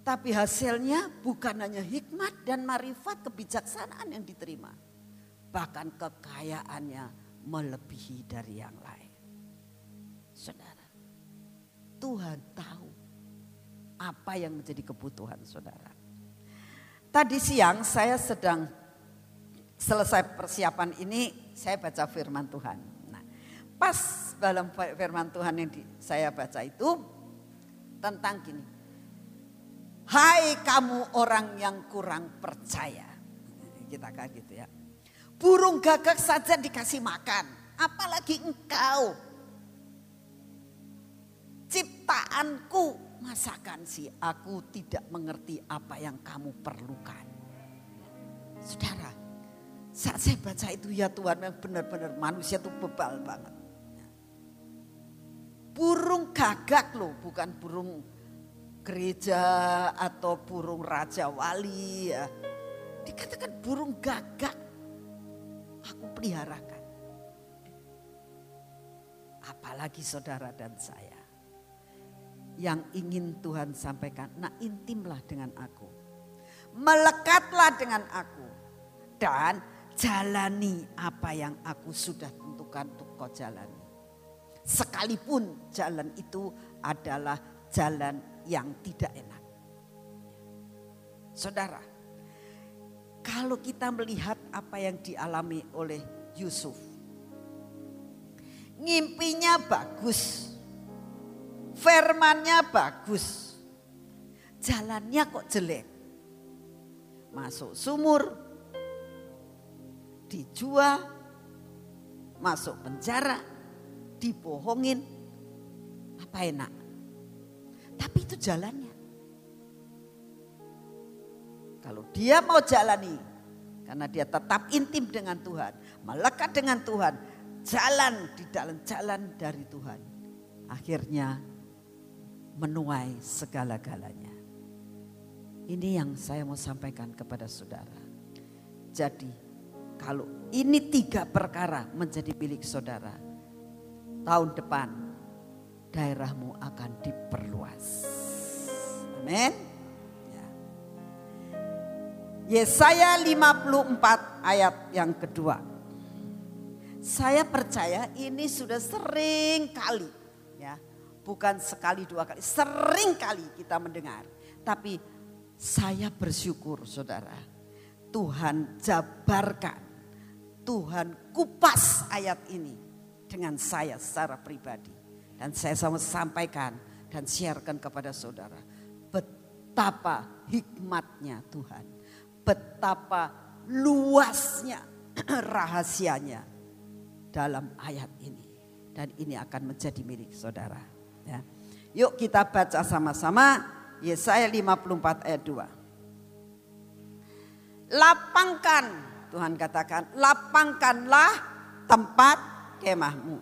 Tapi hasilnya bukan hanya hikmat dan marifat kebijaksanaan yang diterima. Bahkan kekayaannya melebihi dari yang lain. Saudara, Tuhan tahu apa yang menjadi kebutuhan saudara. Tadi siang saya sedang selesai persiapan ini saya baca firman Tuhan. Nah, pas dalam firman Tuhan yang saya baca itu tentang gini. Hai kamu orang yang kurang percaya. Kita kayak gitu ya. Burung gagak saja dikasih makan. Apalagi engkau. Ciptaanku masakan sih aku tidak mengerti apa yang kamu perlukan. Saudara, saat saya baca itu ya Tuhan benar-benar manusia itu bebal banget. Burung gagak loh bukan burung gereja atau burung raja wali ya. Dikatakan burung gagak aku peliharakan. Apalagi saudara dan saya yang ingin Tuhan sampaikan. Nah intimlah dengan aku. Melekatlah dengan aku. Dan jalani apa yang aku sudah tentukan untuk kau jalani. Sekalipun jalan itu adalah jalan yang tidak enak. Saudara, kalau kita melihat apa yang dialami oleh Yusuf. Ngimpinya bagus. Firmannya bagus. Jalannya kok jelek. Masuk sumur, dijual, masuk penjara, dibohongin. Apa enak? Tapi itu jalannya. Kalau dia mau jalani, karena dia tetap intim dengan Tuhan, melekat dengan Tuhan, jalan di dalam jalan dari Tuhan. Akhirnya menuai segala-galanya. Ini yang saya mau sampaikan kepada saudara. Jadi kalau ini tiga perkara menjadi milik saudara, tahun depan daerahmu akan diperluas. Amin. Ya. Yesaya 54 ayat yang kedua. Saya percaya ini sudah sering kali ya. Bukan sekali dua kali, sering kali kita mendengar. Tapi saya bersyukur saudara. Tuhan jabarkan Tuhan kupas ayat ini dengan saya secara pribadi. Dan saya sama sampaikan dan sharekan kepada saudara. Betapa hikmatnya Tuhan. Betapa luasnya rahasianya dalam ayat ini. Dan ini akan menjadi milik saudara. Ya. Yuk kita baca sama-sama Yesaya 54 ayat 2. Lapangkan Tuhan katakan, lapangkanlah tempat kemahmu.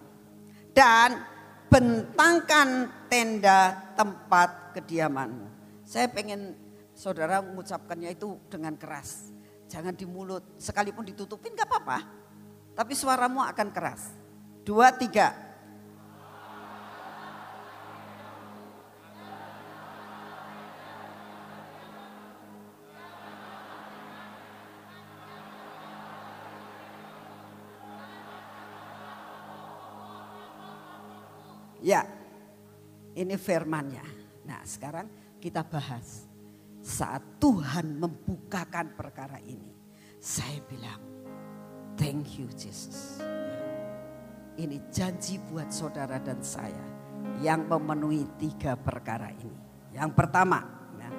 Dan bentangkan tenda tempat kediamanmu. Saya pengen saudara mengucapkannya itu dengan keras. Jangan di mulut, sekalipun ditutupin gak apa-apa. Tapi suaramu akan keras. Dua, tiga. Ya, ini firmannya. Nah sekarang kita bahas. Saat Tuhan membukakan perkara ini. Saya bilang, thank you Jesus. Ini janji buat saudara dan saya yang memenuhi tiga perkara ini. Yang pertama, ya,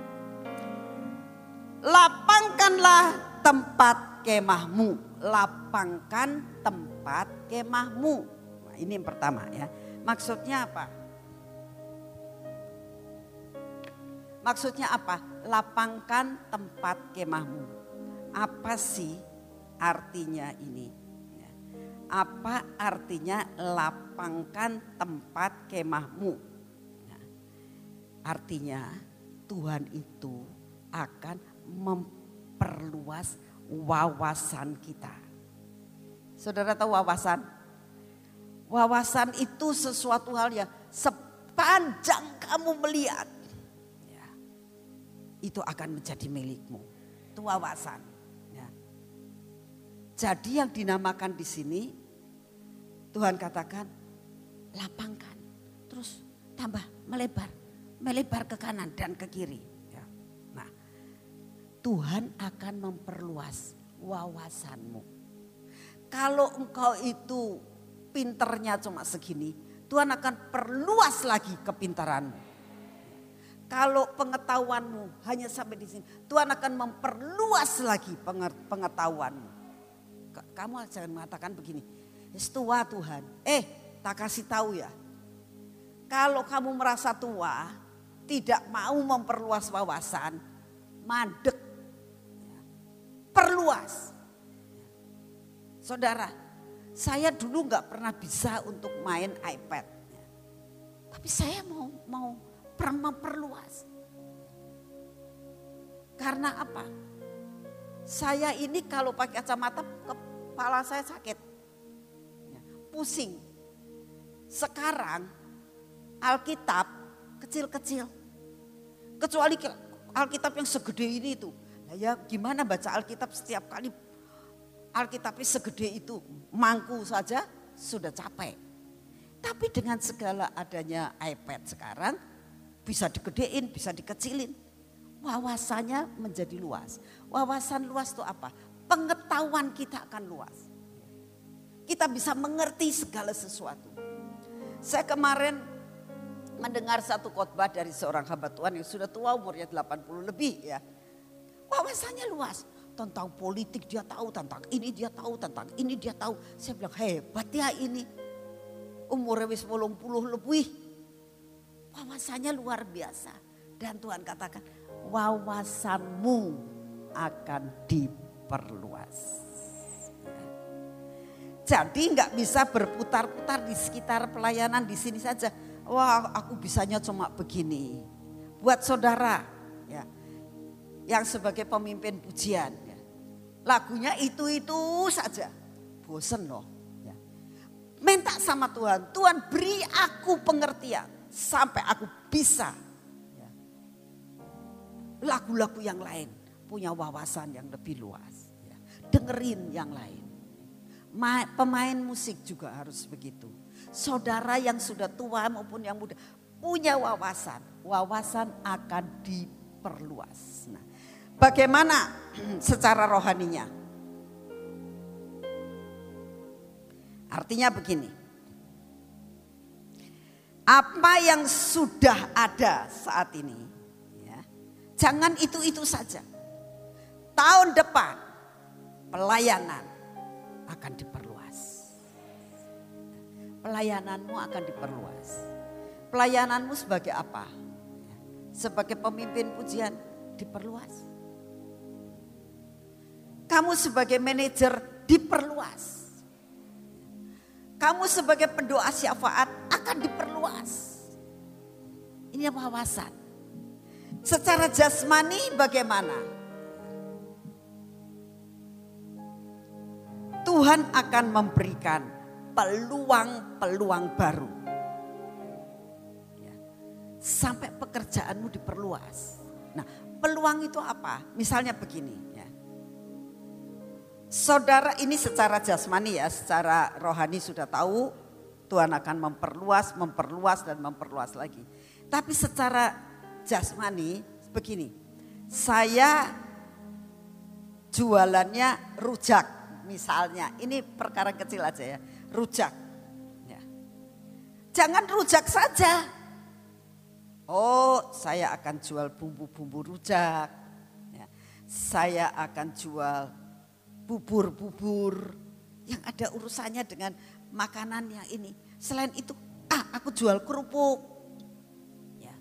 lapangkanlah tempat kemahmu. Lapangkan tempat kemahmu. Nah, ini yang pertama ya. Maksudnya apa? Maksudnya apa? Lapangkan tempat kemahmu. Apa sih artinya ini? Ya. Apa artinya lapangkan tempat kemahmu? Ya. Artinya Tuhan itu akan memperluas wawasan kita. Saudara tahu wawasan? Wawasan itu sesuatu hal yang sepanjang kamu melihat. Ya, itu akan menjadi milikmu. Itu wawasan. Ya. Jadi yang dinamakan di sini Tuhan katakan lapangkan. Terus tambah melebar. Melebar ke kanan dan ke kiri. Ya. Nah Tuhan akan memperluas wawasanmu. Kalau engkau itu pinternya cuma segini, Tuhan akan perluas lagi kepintaranmu. Kalau pengetahuanmu hanya sampai di sini, Tuhan akan memperluas lagi pengetahuanmu. Kamu jangan mengatakan begini, tua Tuhan. Eh, tak kasih tahu ya. Kalau kamu merasa tua, tidak mau memperluas wawasan, mandek. Perluas. Saudara, saya dulu nggak pernah bisa untuk main iPad. Tapi saya mau mau memperluas. Karena apa? Saya ini kalau pakai kacamata kepala saya sakit. Ya, pusing. Sekarang Alkitab kecil-kecil. Kecuali Alkitab yang segede ini itu. Nah ya gimana baca Alkitab setiap kali Alkitabnya segede itu, mangku saja sudah capek. Tapi dengan segala adanya iPad sekarang, bisa digedein, bisa dikecilin. Wawasannya menjadi luas. Wawasan luas itu apa? Pengetahuan kita akan luas. Kita bisa mengerti segala sesuatu. Saya kemarin mendengar satu khotbah dari seorang hamba Tuhan yang sudah tua umurnya 80 lebih ya. Wawasannya luas tentang politik dia tahu, tentang ini dia tahu, tentang ini dia tahu. Saya bilang hebat ya ini. Umurnya wis puluh lebih. Wawasannya luar biasa. Dan Tuhan katakan wawasanmu akan diperluas. Jadi nggak bisa berputar-putar di sekitar pelayanan di sini saja. Wah aku bisanya cuma begini. Buat saudara ya, yang sebagai pemimpin pujian Lagunya itu-itu saja. Bosen loh. Ya. Minta sama Tuhan, Tuhan beri aku pengertian sampai aku bisa. Ya. Lagu-lagu yang lain punya wawasan yang lebih luas. Ya. Dengerin yang lain. Ma pemain musik juga harus begitu. Saudara yang sudah tua maupun yang muda punya wawasan. Wawasan akan diperluas. Nah, Bagaimana secara rohaninya? Artinya begini. Apa yang sudah ada saat ini, ya, jangan itu-itu saja. Tahun depan pelayanan akan diperluas. Pelayananmu akan diperluas. Pelayananmu sebagai apa? Sebagai pemimpin pujian diperluas Kamu sebagai manajer diperluas. Kamu sebagai pendoa syafaat akan diperluas. Ini wawasan. Secara jasmani bagaimana? Tuhan akan memberikan peluang-peluang baru. Ya. Sampai pekerjaanmu diperluas. Nah peluang itu apa? Misalnya begini. Saudara ini secara jasmani ya, secara rohani sudah tahu Tuhan akan memperluas, memperluas dan memperluas lagi. Tapi secara jasmani begini, saya jualannya rujak misalnya. Ini perkara kecil aja ya, rujak. Ya. Jangan rujak saja. Oh, saya akan jual bumbu-bumbu rujak. Ya. Saya akan jual bubur-bubur yang ada urusannya dengan makanan yang ini. Selain itu, ah aku jual kerupuk. Ya.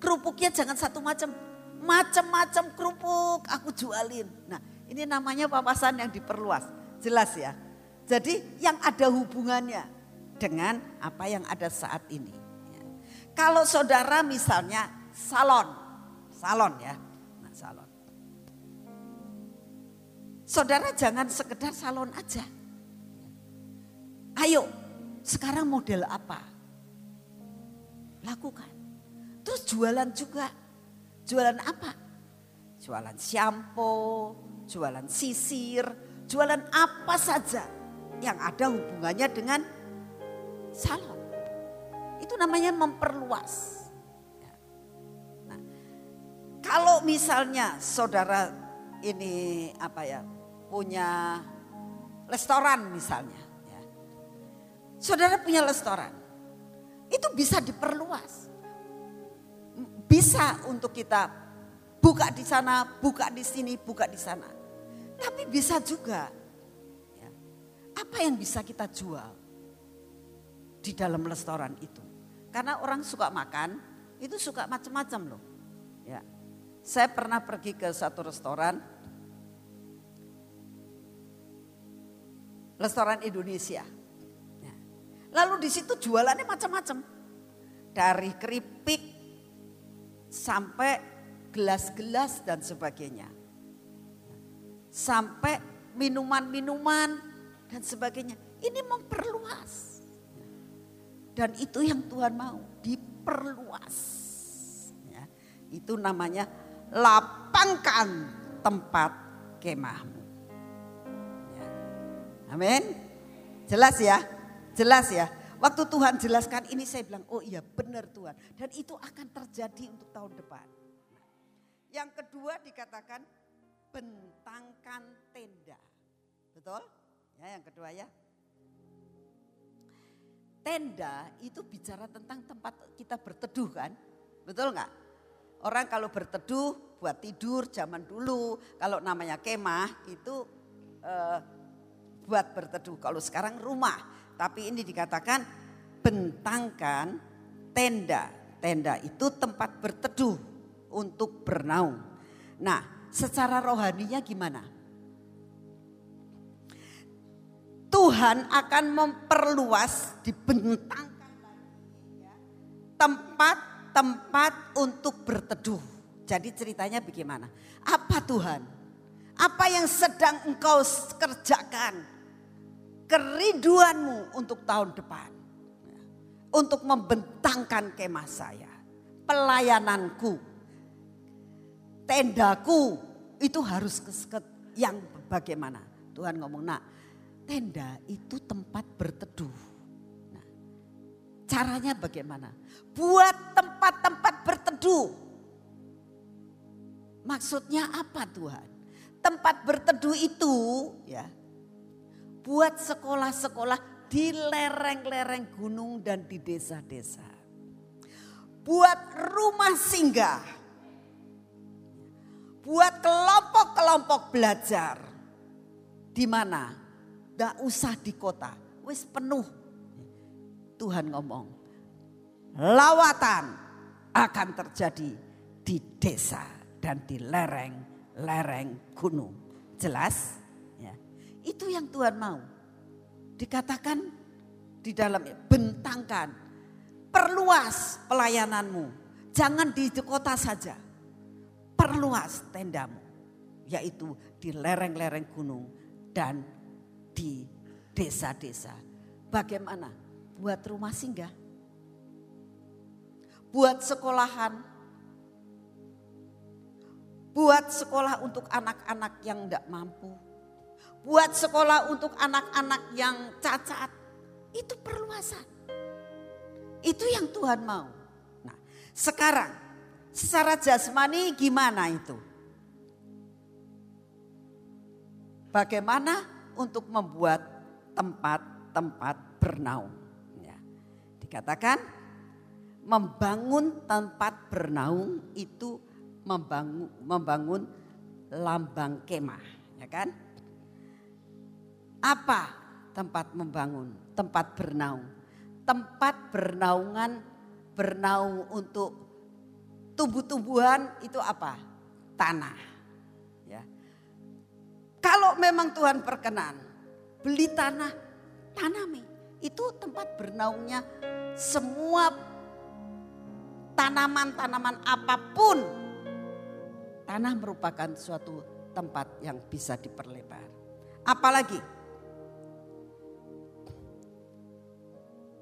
Kerupuknya jangan satu macam, macam-macam kerupuk aku jualin. Nah, ini namanya papasan yang diperluas. Jelas ya. Jadi yang ada hubungannya dengan apa yang ada saat ini. Ya. Kalau saudara misalnya salon, salon ya, Saudara jangan sekedar salon aja. Ayo, sekarang model apa? Lakukan. Terus jualan juga. Jualan apa? Jualan shampoo, jualan sisir, jualan apa saja yang ada hubungannya dengan salon. Itu namanya memperluas. Nah, kalau misalnya saudara ini apa ya punya restoran misalnya, ya. saudara punya restoran, itu bisa diperluas, bisa untuk kita buka di sana, buka di sini, buka di sana. Tapi bisa juga, ya, apa yang bisa kita jual di dalam restoran itu? Karena orang suka makan, itu suka macam-macam loh. Ya, saya pernah pergi ke satu restoran, restoran Indonesia. Ya. Lalu di situ jualannya macam-macam, dari keripik sampai gelas-gelas dan sebagainya sampai minuman-minuman dan sebagainya. Ini memperluas. Dan itu yang Tuhan mau, diperluas. Ya, itu namanya lapangkan tempat kemahmu. Amin. Jelas ya? Jelas ya? Waktu Tuhan jelaskan ini saya bilang, oh iya benar Tuhan. Dan itu akan terjadi untuk tahun depan. Yang kedua dikatakan bentangkan tenda. Betul? Ya, yang kedua ya. Tenda itu bicara tentang tempat kita berteduh kan? Betul nggak? Orang kalau berteduh buat tidur zaman dulu, kalau namanya kemah itu eh, buat berteduh. Kalau sekarang rumah, tapi ini dikatakan bentangkan tenda. Tenda itu tempat berteduh untuk bernaung. Nah, secara rohaninya gimana? Tuhan akan memperluas dibentangkan ya, tempat-tempat untuk berteduh. Jadi ceritanya bagaimana? Apa Tuhan? Apa yang sedang engkau kerjakan? Keriduanmu untuk tahun depan. Untuk membentangkan kemah saya. Pelayananku. Tendaku itu harus ke yang bagaimana? Tuhan ngomong, nak tenda itu tempat berteduh. Nah, caranya bagaimana? Buat tempat-tempat berteduh. Maksudnya apa Tuhan? Tempat berteduh itu ya buat sekolah-sekolah di lereng-lereng gunung dan di desa-desa. Buat rumah singgah buat kelompok-kelompok belajar. Di mana? Gak usah di kota, wis penuh. Tuhan ngomong, lawatan akan terjadi di desa dan di lereng-lereng gunung. Jelas? Itu yang Tuhan mau. Dikatakan di dalam bentangkan, perluas pelayananmu. Jangan di kota saja. Perluas tendamu. Yaitu di lereng-lereng gunung dan di desa-desa. Bagaimana? Buat rumah singgah. Buat sekolahan. Buat sekolah untuk anak-anak yang tidak mampu. Buat sekolah untuk anak-anak yang cacat. Itu perluasan. Itu yang Tuhan mau. Nah, sekarang secara jasmani gimana itu? Bagaimana untuk membuat tempat-tempat bernaung? Ya. Dikatakan membangun tempat bernaung itu membangun, membangun lambang kemah, ya kan? Apa tempat membangun, tempat bernaung? Tempat bernaungan, bernaung untuk tumbuh-tumbuhan itu apa? Tanah. Ya. Kalau memang Tuhan perkenan, beli tanah, tanami. Itu tempat bernaungnya semua tanaman-tanaman apa pun. Tanah merupakan suatu tempat yang bisa diperlebar. Apalagi,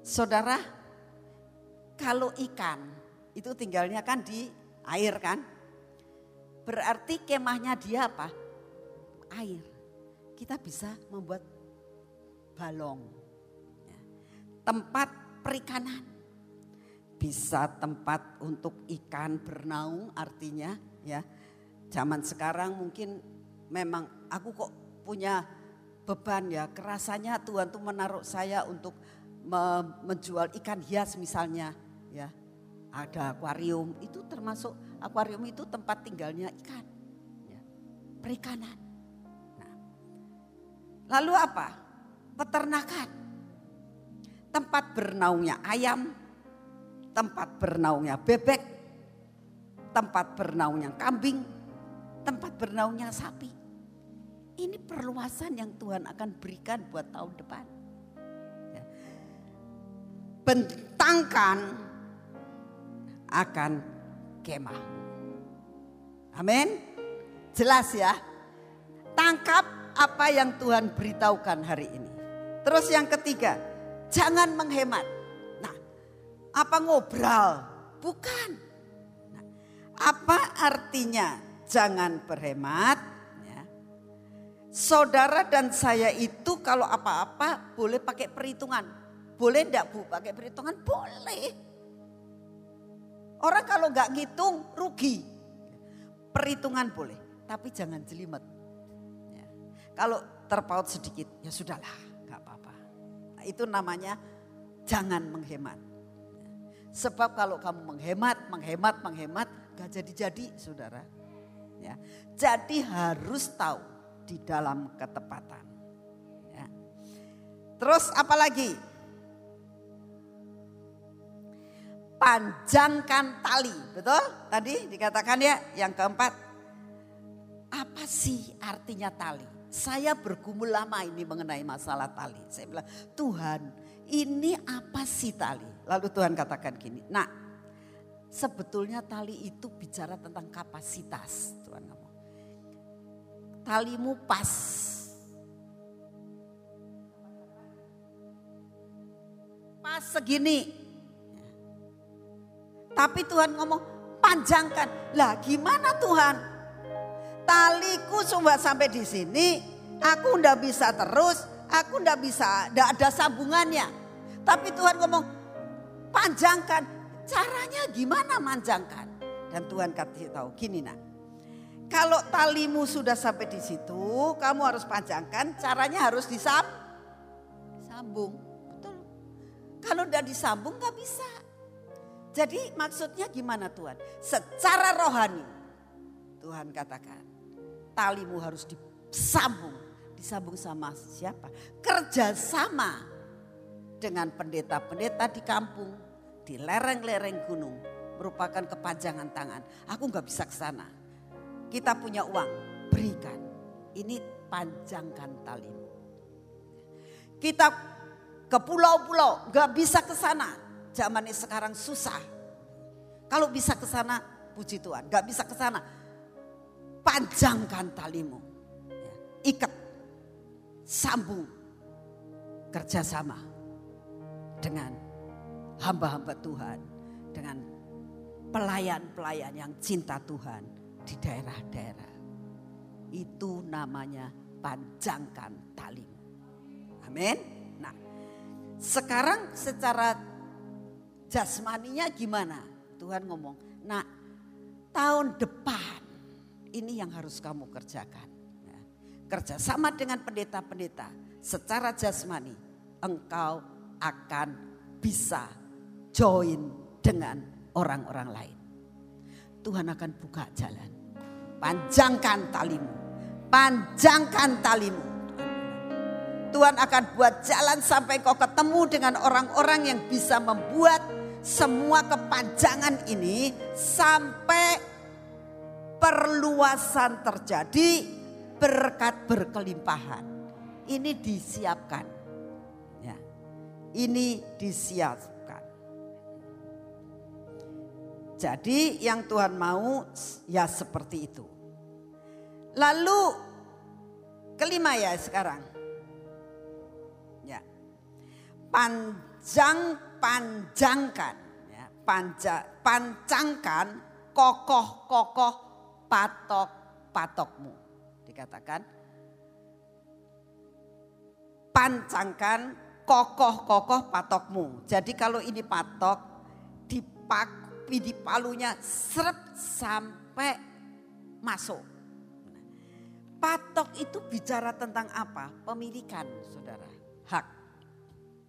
saudara, kalau ikan itu tinggalnya kan di air kan. Berarti kemahnya dia apa? Air. Kita bisa membuat balong. Ya. Tempat perikanan bisa tempat untuk ikan bernaung artinya ya. Zaman sekarang mungkin memang aku kok punya beban ya. Kerasanya Tuhan tuh menaruh saya untuk menjual ikan hias misalnya ya. Ada akuarium, itu termasuk akuarium itu tempat tinggalnya ikan. Ya. Perikanan. Nah. Lalu apa? Peternakan. Tempat bernaungnya ayam, tempat bernaungnya bebek, tempat bernaungnya kambing, tempat bernaungnya sapi. Ini perluasan yang Tuhan akan berikan buat tahun depan. Bentangkan akan kemah. Amin. Jelas ya. Tangkap apa yang Tuhan beritahukan hari ini. Terus yang ketiga, jangan menghemat. Apa ngobrol? Bukan. Nah, apa artinya jangan berhemat? Ya. Saudara dan saya itu kalau apa-apa boleh pakai perhitungan. Boleh enggak Bu pakai perhitungan? Boleh. Orang kalau nggak ngitung rugi. Perhitungan boleh, tapi jangan jelimet. Ya. Kalau terpaut sedikit, ya sudahlah, nggak apa-apa. Nah, itu namanya jangan menghemat. Sebab kalau kamu menghemat, menghemat, menghemat, gak jadi-jadi saudara. Ya. Jadi harus tahu di dalam ketepatan. Ya. Terus apalagi? Panjangkan tali, betul? Tadi dikatakan ya yang keempat. Apa sih artinya tali? Saya bergumul lama ini mengenai masalah tali. Saya bilang, Tuhan ini apa sih tali? Lalu Tuhan katakan gini, nah sebetulnya tali itu bicara tentang kapasitas. Tuhan ngomong, talimu pas. Pas segini. Tapi Tuhan ngomong panjangkan. Lah gimana Tuhan? Taliku cuma sampai di sini, aku ndak bisa terus, aku ndak bisa, ndak ada sambungannya. Tapi Tuhan ngomong, panjangkan. Caranya gimana manjangkan? Dan Tuhan kasih tahu gini nak. Kalau talimu sudah sampai di situ, kamu harus panjangkan. Caranya harus disam, sambung. Betul. Kalau udah disambung nggak bisa. Jadi maksudnya gimana Tuhan? Secara rohani Tuhan katakan talimu harus disambung. Disambung sama siapa? Kerjasama dengan pendeta-pendeta di kampung di lereng-lereng gunung merupakan kepanjangan tangan. Aku nggak bisa ke sana. Kita punya uang, berikan. Ini panjangkan talimu. Kita ke pulau-pulau, gak bisa ke sana. Zaman ini sekarang susah. Kalau bisa ke sana, puji Tuhan. Gak bisa ke sana, panjangkan talimu. Ya, ikat, sambung, kerjasama dengan hamba-hamba Tuhan. Dengan pelayan-pelayan yang cinta Tuhan di daerah-daerah. Itu namanya panjangkan talimu. Amin. Nah, sekarang secara jasmaninya gimana? Tuhan ngomong, nah tahun depan ini yang harus kamu kerjakan. Ya. Kerjasama dengan pendeta-pendeta secara jasmani engkau akan bisa join dengan orang-orang lain. Tuhan akan buka jalan. Panjangkan talimu. Panjangkan talimu. Tuhan akan buat jalan sampai kau ketemu dengan orang-orang yang bisa membuat semua kepanjangan ini sampai perluasan terjadi berkat berkelimpahan. Ini disiapkan. Ya. Ini disiapkan. Jadi yang Tuhan mau ya seperti itu. Lalu kelima ya sekarang. Ya. Panjang panjangkan ya, panja, pancangkan kokoh-kokoh patok-patokmu. Dikatakan pancangkan kokoh-kokoh patokmu. Jadi kalau ini patok dipak di palunya seret sampai masuk. Patok itu bicara tentang apa? Pemilikan, saudara. Hak,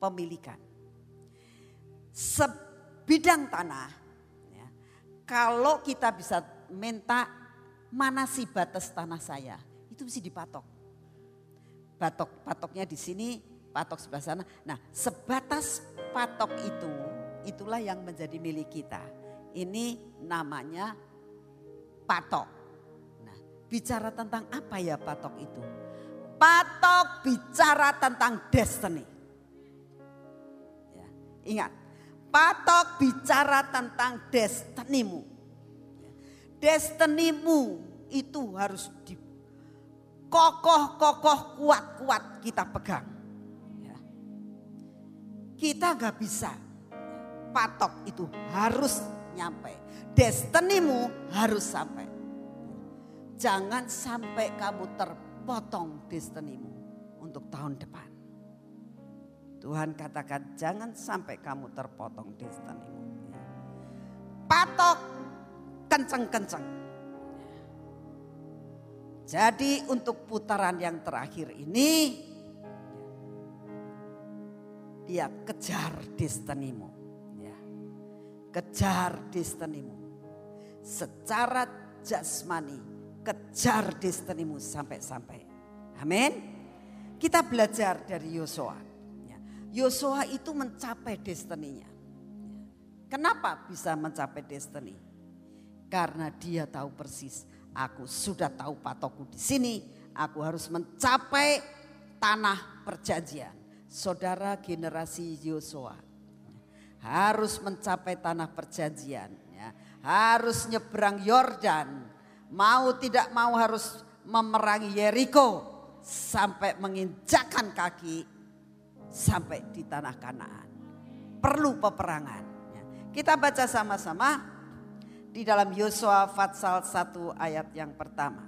pemilikan. Sebidang tanah, ya, kalau kita bisa minta mana sih batas tanah saya, itu mesti dipatok. Patok, patoknya di sini, patok sebelah sana. Nah, sebatas patok itu, itulah yang menjadi milik kita ini namanya patok. Nah, bicara tentang apa ya patok itu? Patok bicara tentang destiny. Ya, ingat, patok bicara tentang destinimu. Destinimu itu harus di kokoh-kokoh kuat-kuat kita pegang. Ya. Kita gak bisa patok itu harus nyampe. Destinimu harus sampai. Jangan sampai kamu terpotong destinimu untuk tahun depan. Tuhan katakan jangan sampai kamu terpotong destinimu. Patok kenceng-kenceng. Jadi untuk putaran yang terakhir ini dia kejar destinimu. Kejar destinimu. Secara jasmani, kejar destinimu sampai-sampai. Amin. Kita belajar dari Yosua. Yosua itu mencapai destininya. Ya, kenapa bisa mencapai destiny? Karena dia tahu persis, aku sudah tahu patokku di sini, aku harus mencapai tanah perjanjian. Saudara generasi Yosua, harus mencapai tanah perjanjian, ya. harus nyebrang Yordan, mau tidak mau harus memerangi Yeriko sampai menginjakan kaki sampai di tanah Kanaan. Perlu peperangan. Ya. Kita baca sama-sama di dalam Yosua Fatsal 1 ayat yang pertama.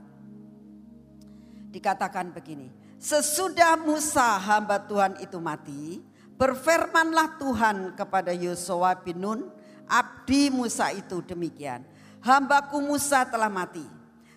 Dikatakan begini, sesudah Musa hamba Tuhan itu mati, Berfirmanlah Tuhan kepada Yosua bin Nun, abdi Musa itu demikian. Hambaku Musa telah mati.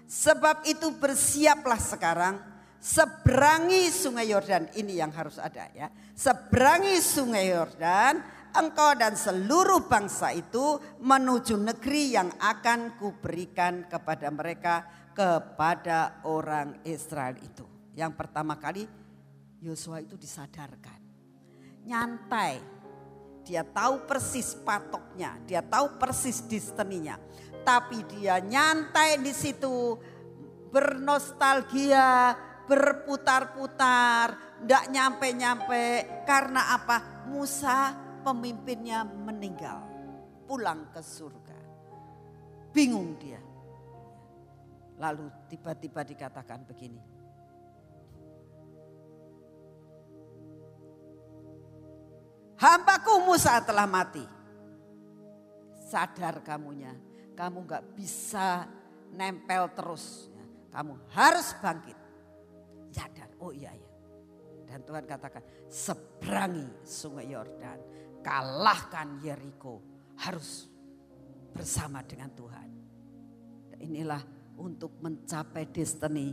Sebab itu bersiaplah sekarang seberangi sungai Yordan ini yang harus ada ya. Seberangi sungai Yordan engkau dan seluruh bangsa itu menuju negeri yang akan kuberikan kepada mereka kepada orang Israel itu. Yang pertama kali Yosua itu disadarkan nyantai. Dia tahu persis patoknya, dia tahu persis destininya. Tapi dia nyantai di situ bernostalgia, berputar-putar, tidak nyampe-nyampe. Karena apa? Musa pemimpinnya meninggal, pulang ke surga. Bingung dia. Lalu tiba-tiba dikatakan begini. Hambaku Musa telah mati. Sadar kamunya, kamu gak bisa nempel terus. Kamu harus bangkit. Sadar, oh iya ya. Dan Tuhan katakan, seberangi sungai Yordan. Kalahkan Yeriko. Harus bersama dengan Tuhan. Inilah untuk mencapai destiny.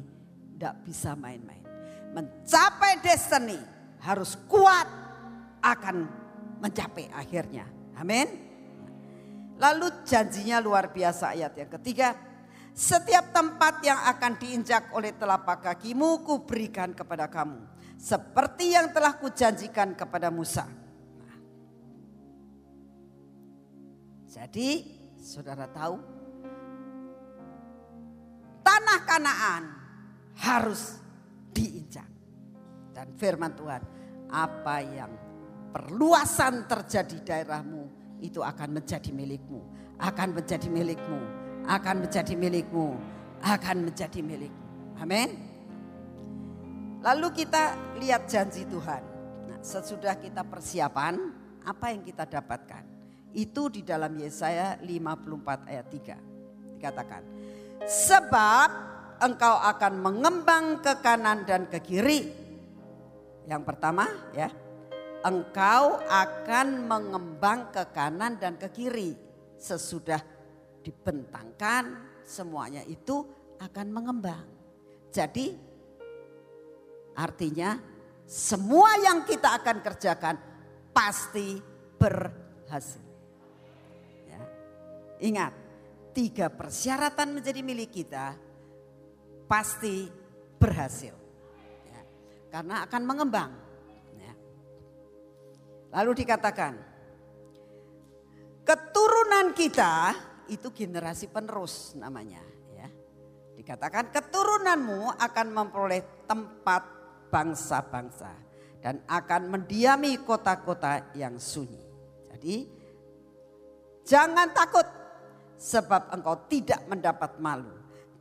Tidak bisa main-main. Mencapai destiny harus kuat akan mencapai akhirnya. Amin. Lalu janjinya luar biasa ayat yang ketiga. Setiap tempat yang akan diinjak oleh telapak kakimu kuberikan kepada kamu. Seperti yang telah kujanjikan kepada Musa. Jadi saudara tahu tanah kanaan harus diinjak. Dan firman Tuhan apa yang perluasan terjadi daerahmu itu akan menjadi milikmu, akan menjadi milikmu, akan menjadi milikmu, akan menjadi milikmu. Amin. Lalu kita lihat janji Tuhan. Nah, sesudah kita persiapan, apa yang kita dapatkan? Itu di dalam Yesaya 54 ayat 3. Dikatakan, sebab engkau akan mengembang ke kanan dan ke kiri. Yang pertama ya, engkau akan mengembang ke kanan dan ke kiri. Sesudah dibentangkan semuanya itu akan mengembang. Jadi artinya semua yang kita akan kerjakan pasti berhasil. Ya. Ingat, tiga persyaratan menjadi milik kita pasti berhasil. Ya. Karena akan mengembang. Lalu dikatakan, keturunan kita itu generasi penerus namanya. Ya. Dikatakan keturunanmu akan memperoleh tempat bangsa-bangsa dan akan mendiami kota-kota yang sunyi. Jadi jangan takut sebab engkau tidak mendapat malu.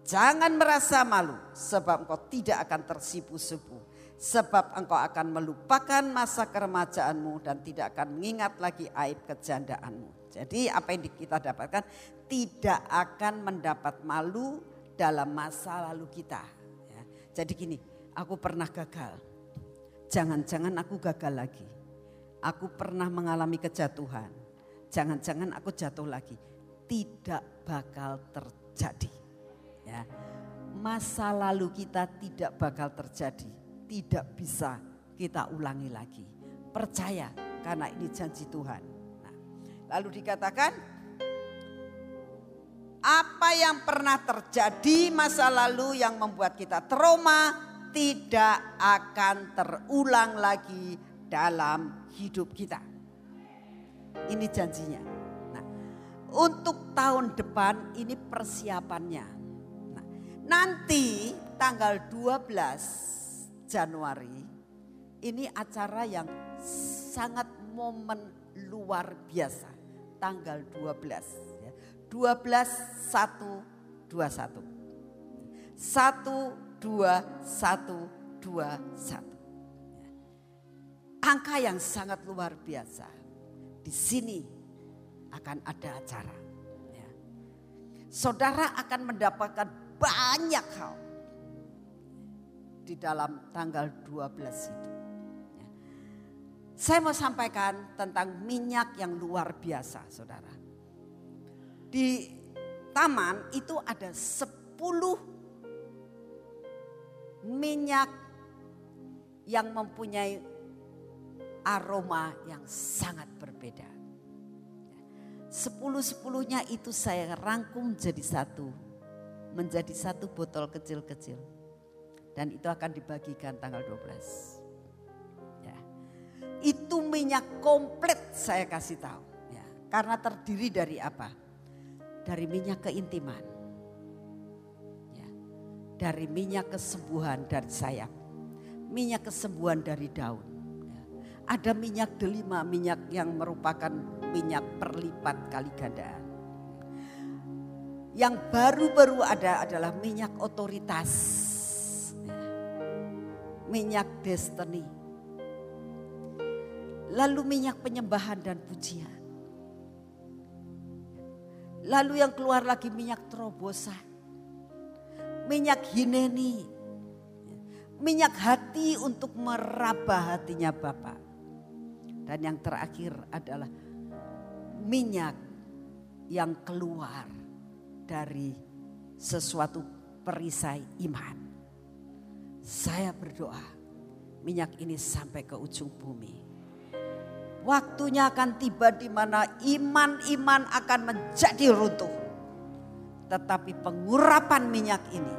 Jangan merasa malu sebab engkau tidak akan tersipu-sipu Sebab engkau akan melupakan masa keremajaanmu dan tidak akan mengingat lagi aib kejandaanmu. Jadi apa yang kita dapatkan tidak akan mendapat malu dalam masa lalu kita. Ya. Jadi gini, aku pernah gagal. Jangan-jangan aku gagal lagi. Aku pernah mengalami kejatuhan. Jangan-jangan aku jatuh lagi. Tidak bakal terjadi. Ya. Masa lalu kita tidak bakal terjadi tidak bisa kita ulangi lagi. Percaya karena ini janji Tuhan. Nah, lalu dikatakan apa yang pernah terjadi masa lalu yang membuat kita trauma tidak akan terulang lagi dalam hidup kita. Ini janjinya. Nah, untuk tahun depan ini persiapannya. Nah, nanti tanggal 12 Januari ini acara yang sangat momen luar biasa tanggal 12 ya. 12 1 21 1 2 1 21 Angka yang sangat luar biasa. Di sini akan ada acara. Ya. Saudara akan mendapatkan banyak hal di dalam tanggal 12 itu. Ya. Saya mau sampaikan tentang minyak yang luar biasa saudara. Di taman itu ada 10 minyak yang mempunyai aroma yang sangat berbeda. Ya. Sepuluh-sepuluhnya itu saya rangkum jadi satu. Menjadi satu botol kecil-kecil dan itu akan dibagikan tanggal 12. Ya. Itu minyak komplit saya kasih tahu. Ya. Karena terdiri dari apa? Dari minyak keintiman. Ya. dari minyak kesembuhan dari sayap. Minyak kesembuhan dari daun. Ada minyak delima, minyak yang merupakan minyak perlipat kali gandaan. Yang baru-baru ada adalah minyak otoritas. Minyak destiny. Lalu minyak penyembahan dan pujian. Lalu yang keluar lagi minyak terobosan. Minyak hineni. Minyak hati untuk meraba hatinya Bapak. Dan yang terakhir adalah minyak yang keluar dari sesuatu perisai iman. Saya berdoa minyak ini sampai ke ujung bumi. Waktunya akan tiba di mana iman-iman akan menjadi runtuh. Tetapi pengurapan minyak ini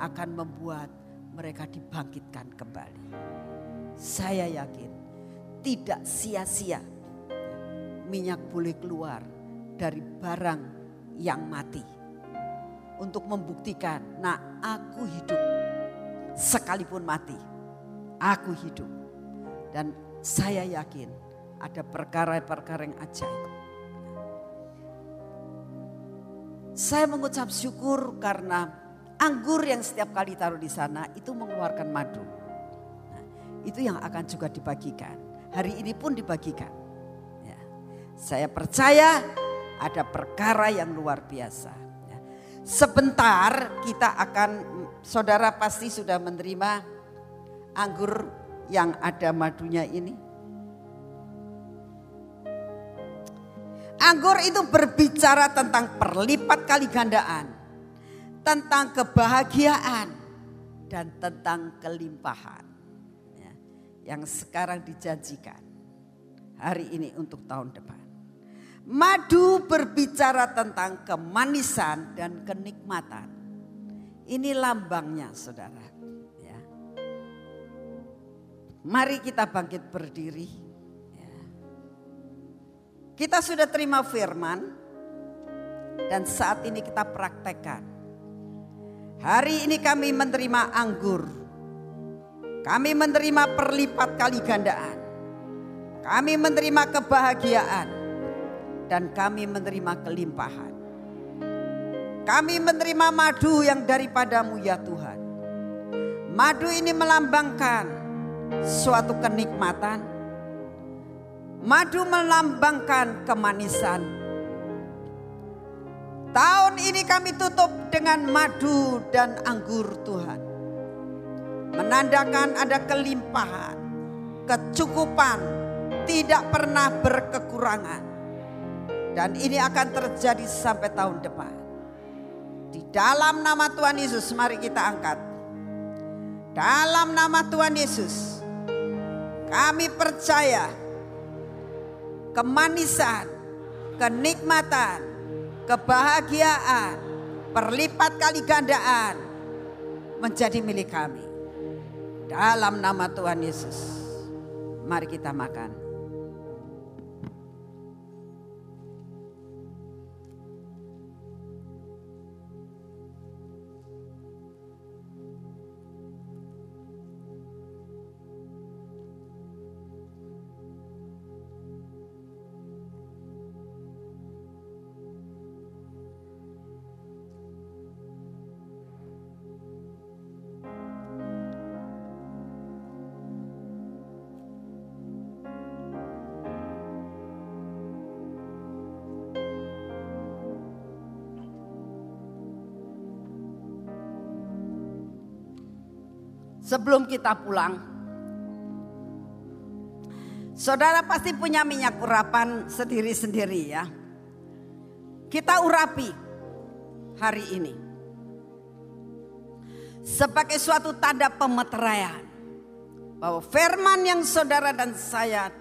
akan membuat mereka dibangkitkan kembali. Saya yakin tidak sia-sia minyak boleh keluar dari barang yang mati. Untuk membuktikan, nah aku hidup sekalipun mati. Aku hidup. Dan saya yakin ada perkara-perkara yang ajaib. Saya mengucap syukur karena anggur yang setiap kali taruh di sana itu mengeluarkan madu. Nah, itu yang akan juga dibagikan hari ini pun dibagikan. Ya. Saya percaya ada perkara yang luar biasa. Ya. Sebentar kita akan, saudara pasti sudah menerima anggur yang ada madunya ini. Anggur itu berbicara tentang perlipat kali gandaan, tentang kebahagiaan, dan tentang kelimpahan yang sekarang dijanjikan hari ini untuk tahun depan. Madu berbicara tentang kemanisan dan kenikmatan. Ini lambangnya saudara. Ya. Mari kita bangkit berdiri. Ya. Kita sudah terima firman dan saat ini kita praktekkan. Hari ini kami menerima anggur kami menerima perlipat kali gandaan. Kami menerima kebahagiaan. Dan kami menerima kelimpahan. Kami menerima madu yang daripadamu ya Tuhan. Madu ini melambangkan suatu kenikmatan. Madu melambangkan kemanisan. Tahun ini kami tutup dengan madu dan anggur Tuhan menandakan ada kelimpahan, kecukupan, tidak pernah berkekurangan. Dan ini akan terjadi sampai tahun depan. Di dalam nama Tuhan Yesus mari kita angkat. Dalam nama Tuhan Yesus kami percaya kemanisan, kenikmatan, kebahagiaan, perlipat kali gandaan menjadi milik kami. Dalam nama Tuhan Yesus. Mari kita makan. Sebelum kita pulang. Saudara pasti punya minyak urapan sendiri-sendiri ya. Kita urapi hari ini. Sebagai suatu tanda pemeteraian. Bahwa firman yang saudara dan saya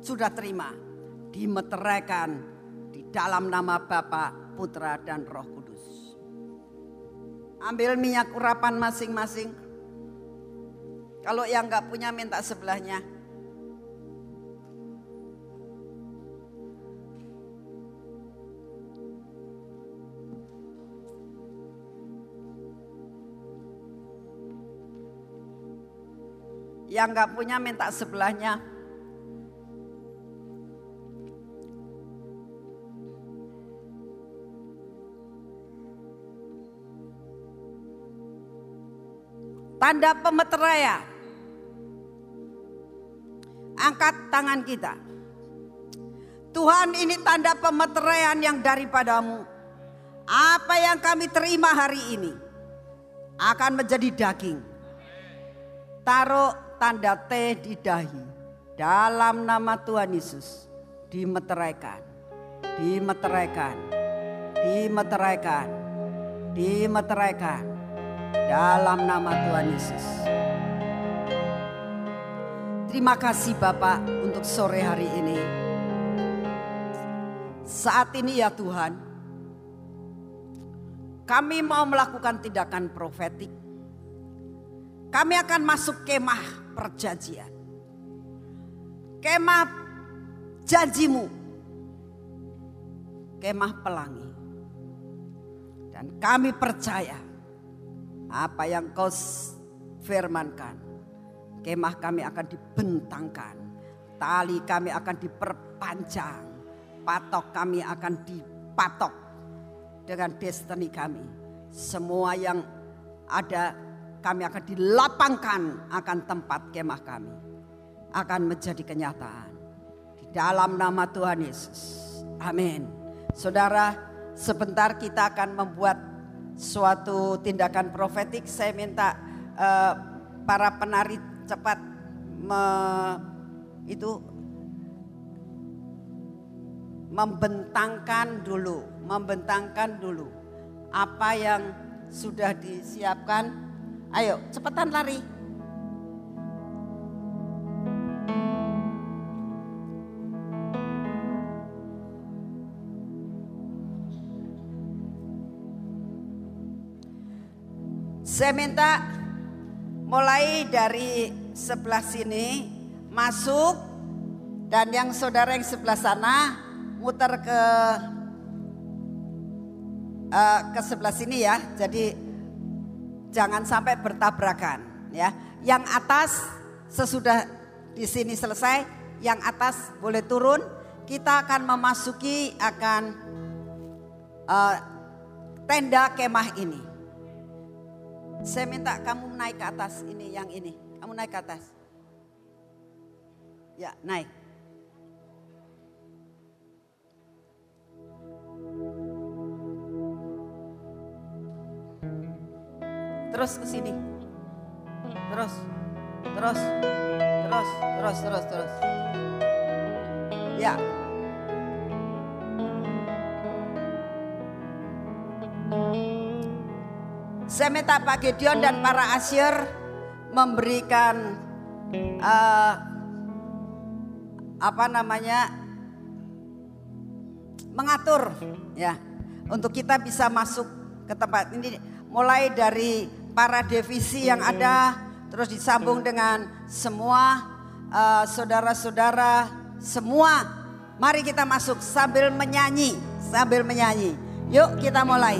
sudah terima. Dimeteraikan di dalam nama Bapa, Putra dan Roh Kudus. Ambil minyak urapan masing-masing. Kalau yang nggak punya minta sebelahnya. Yang nggak punya minta sebelahnya. Tanda pemeteraian Angkat tangan kita. Tuhan ini tanda pemeteraian yang daripadamu. Apa yang kami terima hari ini akan menjadi daging. Taruh tanda T di dahi. Dalam nama Tuhan Yesus. Dimeteraikan. Dimeteraikan. Dimeteraikan. Dimeteraikan. Dalam nama Tuhan Yesus. Terima kasih Bapak untuk sore hari ini. Saat ini ya Tuhan, kami mau melakukan tindakan profetik. Kami akan masuk kemah perjanjian. Kemah janjimu. Kemah pelangi. Dan kami percaya apa yang kau firmankan. Kemah kami akan dibentangkan. Tali kami akan diperpanjang. Patok kami akan dipatok dengan destiny kami. Semua yang ada kami akan dilapangkan akan tempat kemah kami. Akan menjadi kenyataan. Di dalam nama Tuhan Yesus. Amin. Saudara, sebentar kita akan membuat suatu tindakan profetik. Saya minta uh, para penari cepat me, itu membentangkan dulu, membentangkan dulu apa yang sudah disiapkan. Ayo, cepetan lari. Saya minta mulai dari sebelah sini masuk dan yang saudara yang sebelah sana muter ke uh, ke sebelah sini ya. Jadi jangan sampai bertabrakan ya. Yang atas sesudah di sini selesai, yang atas boleh turun. Kita akan memasuki akan uh, tenda kemah ini. Saya minta kamu naik ke atas ini yang ini. Kamu naik ke atas. Ya, naik. Terus ke sini. Terus. Terus. Terus, terus, terus, terus. Ya. Saya minta Pak Gideon dan para asyir memberikan uh, apa namanya mengatur ya untuk kita bisa masuk ke tempat ini. Mulai dari para divisi yang ada terus disambung dengan semua uh, saudara-saudara semua. Mari kita masuk sambil menyanyi sambil menyanyi. Yuk kita mulai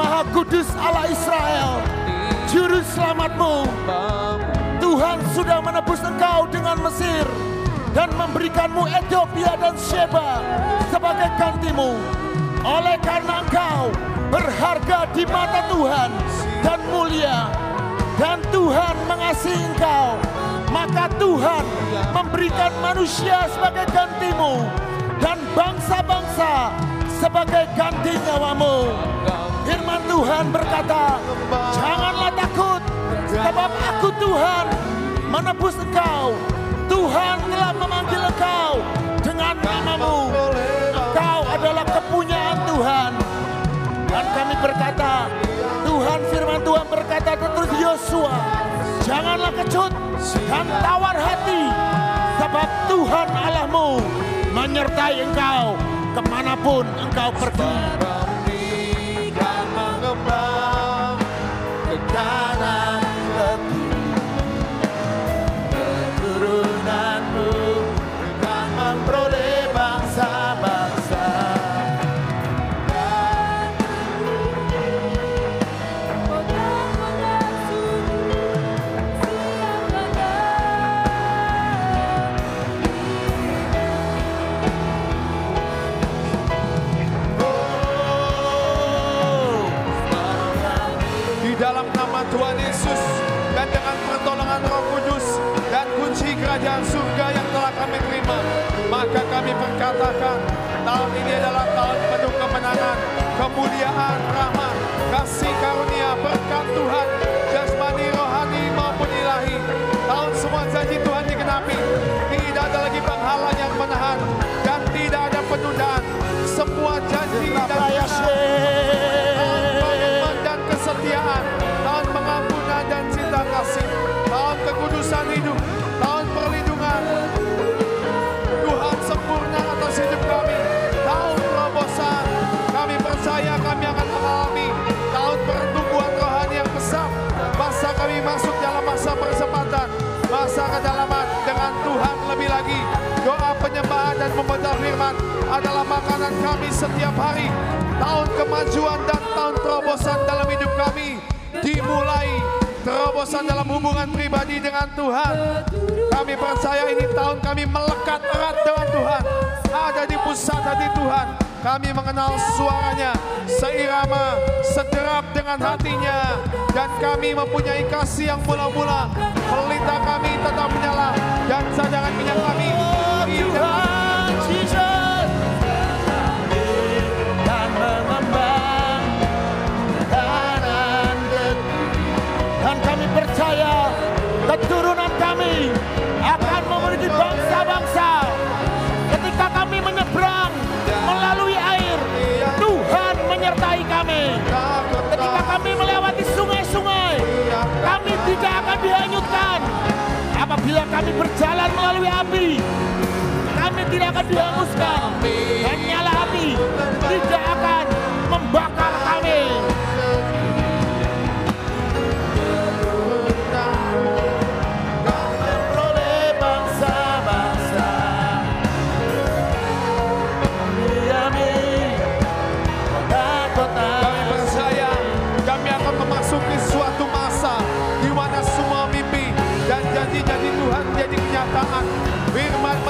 maha kudus Allah Israel. Juru selamatmu. Tuhan sudah menebus engkau dengan Mesir dan memberikanmu Ethiopia dan Sheba sebagai gantimu. Oleh karena engkau berharga di mata Tuhan dan mulia dan Tuhan mengasihi engkau maka Tuhan memberikan manusia sebagai gantimu dan bangsa-bangsa sebagai ganti nyawamu. Tuhan berkata, janganlah takut, sebab aku Tuhan menebus engkau. Tuhan telah memanggil engkau dengan namamu. Engkau adalah kepunyaan Tuhan. Dan kami berkata, Tuhan firman Tuhan berkata terus Yosua, janganlah kecut dan tawar hati, sebab Tuhan Allahmu menyertai engkau ke mana pun engkau pergi. Kemuliaan, rahmat, kasih karunia, berkat Tuhan, jasmani, rohani maupun ilahi. Tahun semua janji Tuhan digenapi, tidak ada lagi penghalang yang menahan dan tidak ada penundaan. Semua janji dan komitmen dan kesetiaan, tahun pengampunan dan cinta kasih, tahun kekudusan hidup, membaca firman adalah makanan kami setiap hari. Tahun kemajuan dan tahun terobosan dalam hidup kami dimulai terobosan dalam hubungan pribadi dengan Tuhan. Kami percaya ini tahun kami melekat erat dengan Tuhan. Ada di pusat hati Tuhan. Kami mengenal suaranya, seirama, sederap dengan hatinya. Dan kami mempunyai kasih yang mula-mula. Pelita kami tetap menyala. Dan cadangan minyak kami Tuhan percaya keturunan kami akan memiliki bangsa-bangsa. Ketika kami menyeberang melalui air Tuhan menyertai kami. Ketika kami melewati sungai-sungai kami tidak akan dihanyutkan. Apabila kami berjalan melalui api kami tidak akan dihanguskan dan nyala api tidak akan membakar kami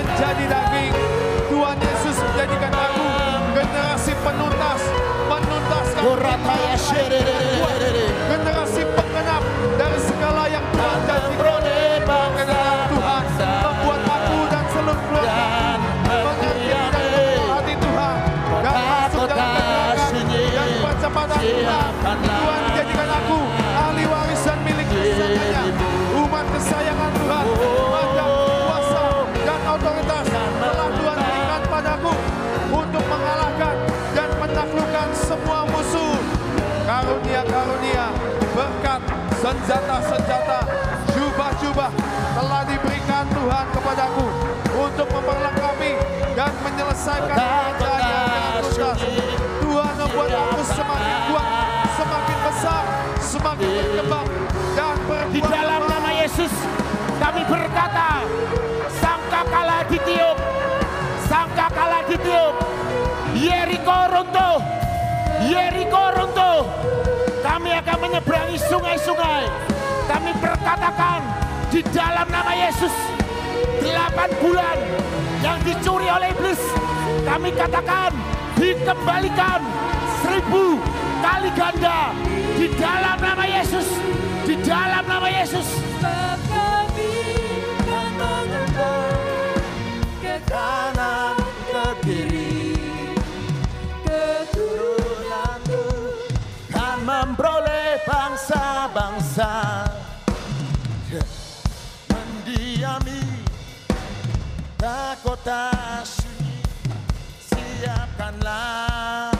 menjadi daging. Tuhan Yesus menjadikan aku generasi penuntas, menuntaskan senjata-senjata, jubah-jubah telah diberikan Tuhan kepadaku untuk memperlengkapi dan menyelesaikan pekerjaan yang dengan tuntas. Tuhan membuat aku semakin kuat, semakin besar, semakin berkembang dan berbuat Di dalam nama Yesus kami berkata, sangka kalah ditiup, sangka kalah Yeriko runtuh. Yeriko runtuh. Menyeberangi sungai-sungai. Kami berkatakan di dalam nama Yesus. Delapan bulan yang dicuri oleh iblis. Kami katakan dikembalikan seribu kali ganda di dalam nama Yesus. Di dalam nama Yesus. Kota sunyi siapkanlah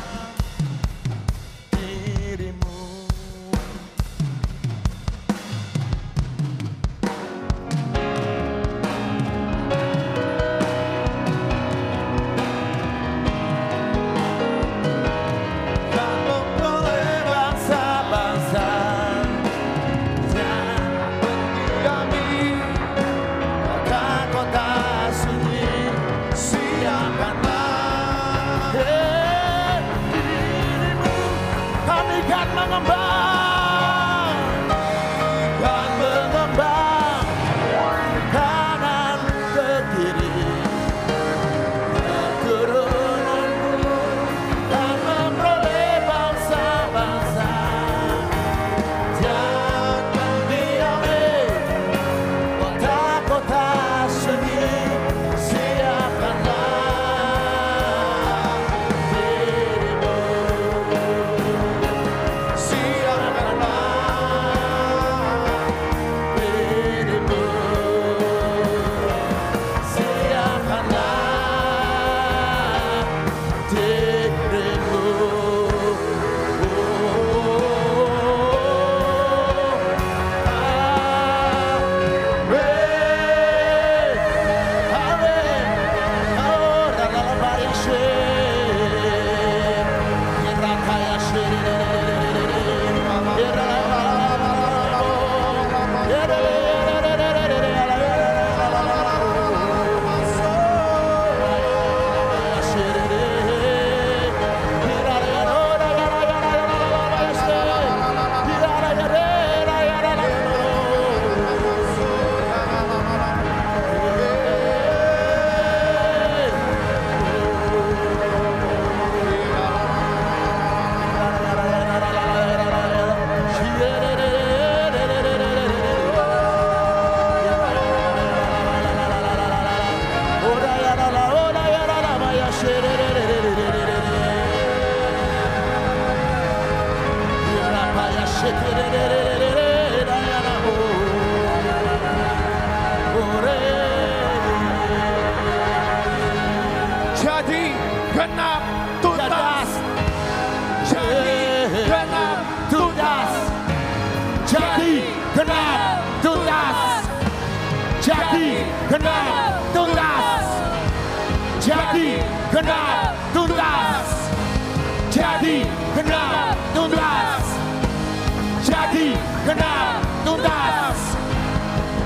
Jadi genap tuntas.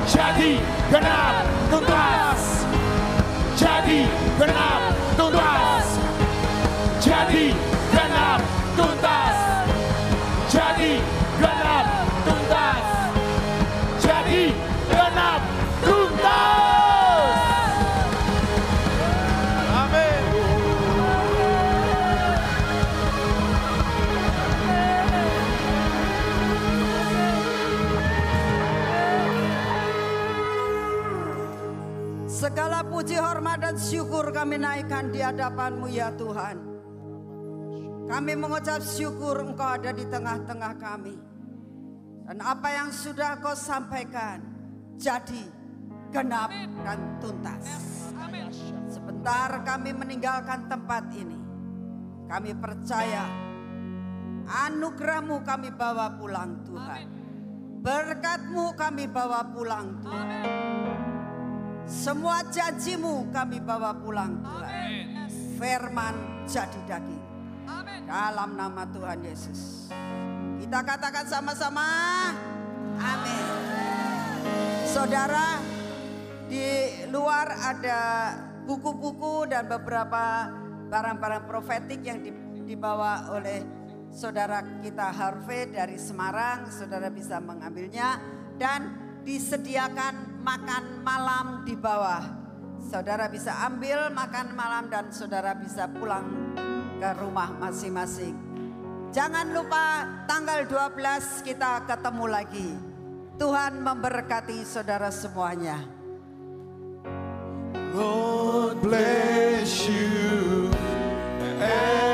Jadi genap tuntas. Jadi genap tuntas. Jadi syukur kami naikkan di hadapanmu ya Tuhan. Kami mengucap syukur Engkau ada di tengah-tengah kami. Dan apa yang sudah Kau sampaikan jadi genap dan tuntas. Sebentar kami meninggalkan tempat ini. Kami percaya anugerahmu kami bawa pulang Tuhan. Berkatmu kami bawa pulang Tuhan. Semua janjimu kami bawa pulang Tuhan. Firman jadi daging. Dalam nama Tuhan Yesus. Kita katakan sama-sama. Amin. Saudara, di luar ada buku-buku dan beberapa barang-barang profetik yang dibawa oleh saudara kita Harvey dari Semarang. Saudara bisa mengambilnya dan disediakan makan malam di bawah. Saudara bisa ambil makan malam dan saudara bisa pulang ke rumah masing-masing. Jangan lupa tanggal 12 kita ketemu lagi. Tuhan memberkati saudara semuanya. God bless you. And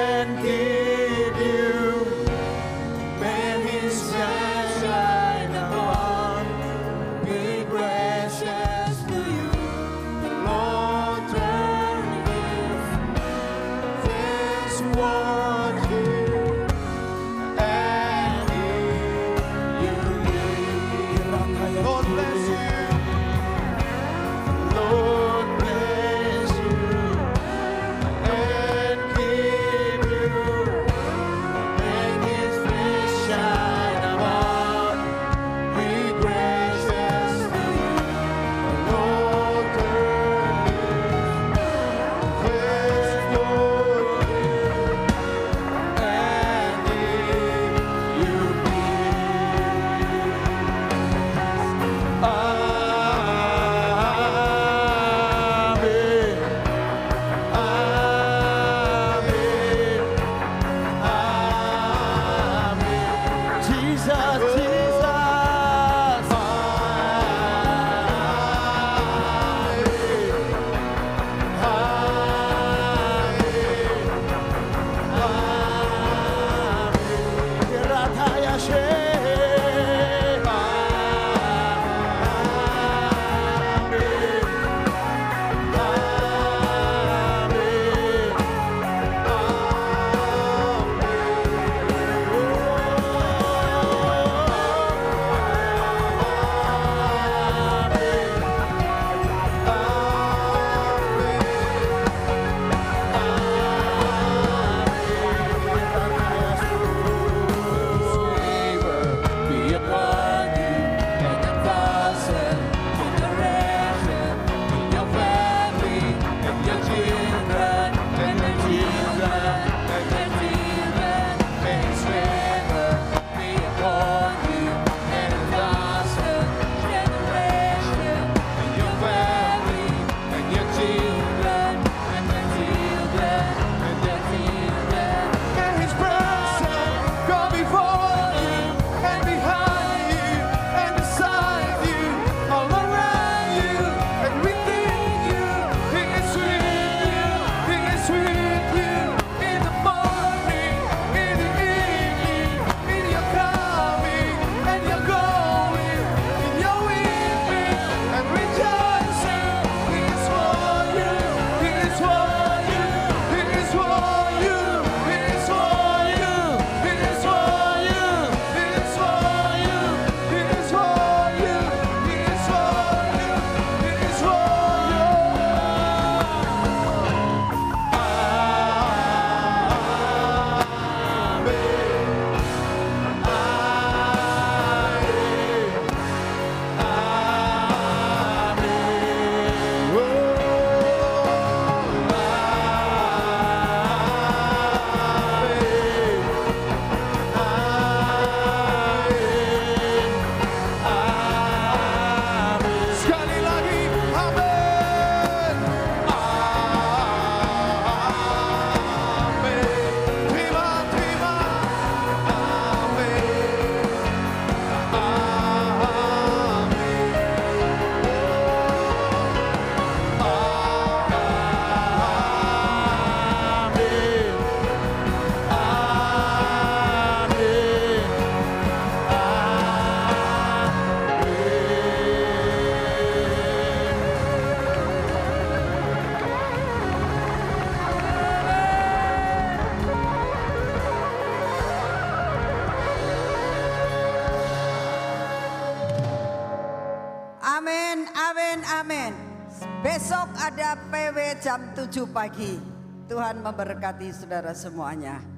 jam 7 pagi. Tuhan memberkati saudara semuanya.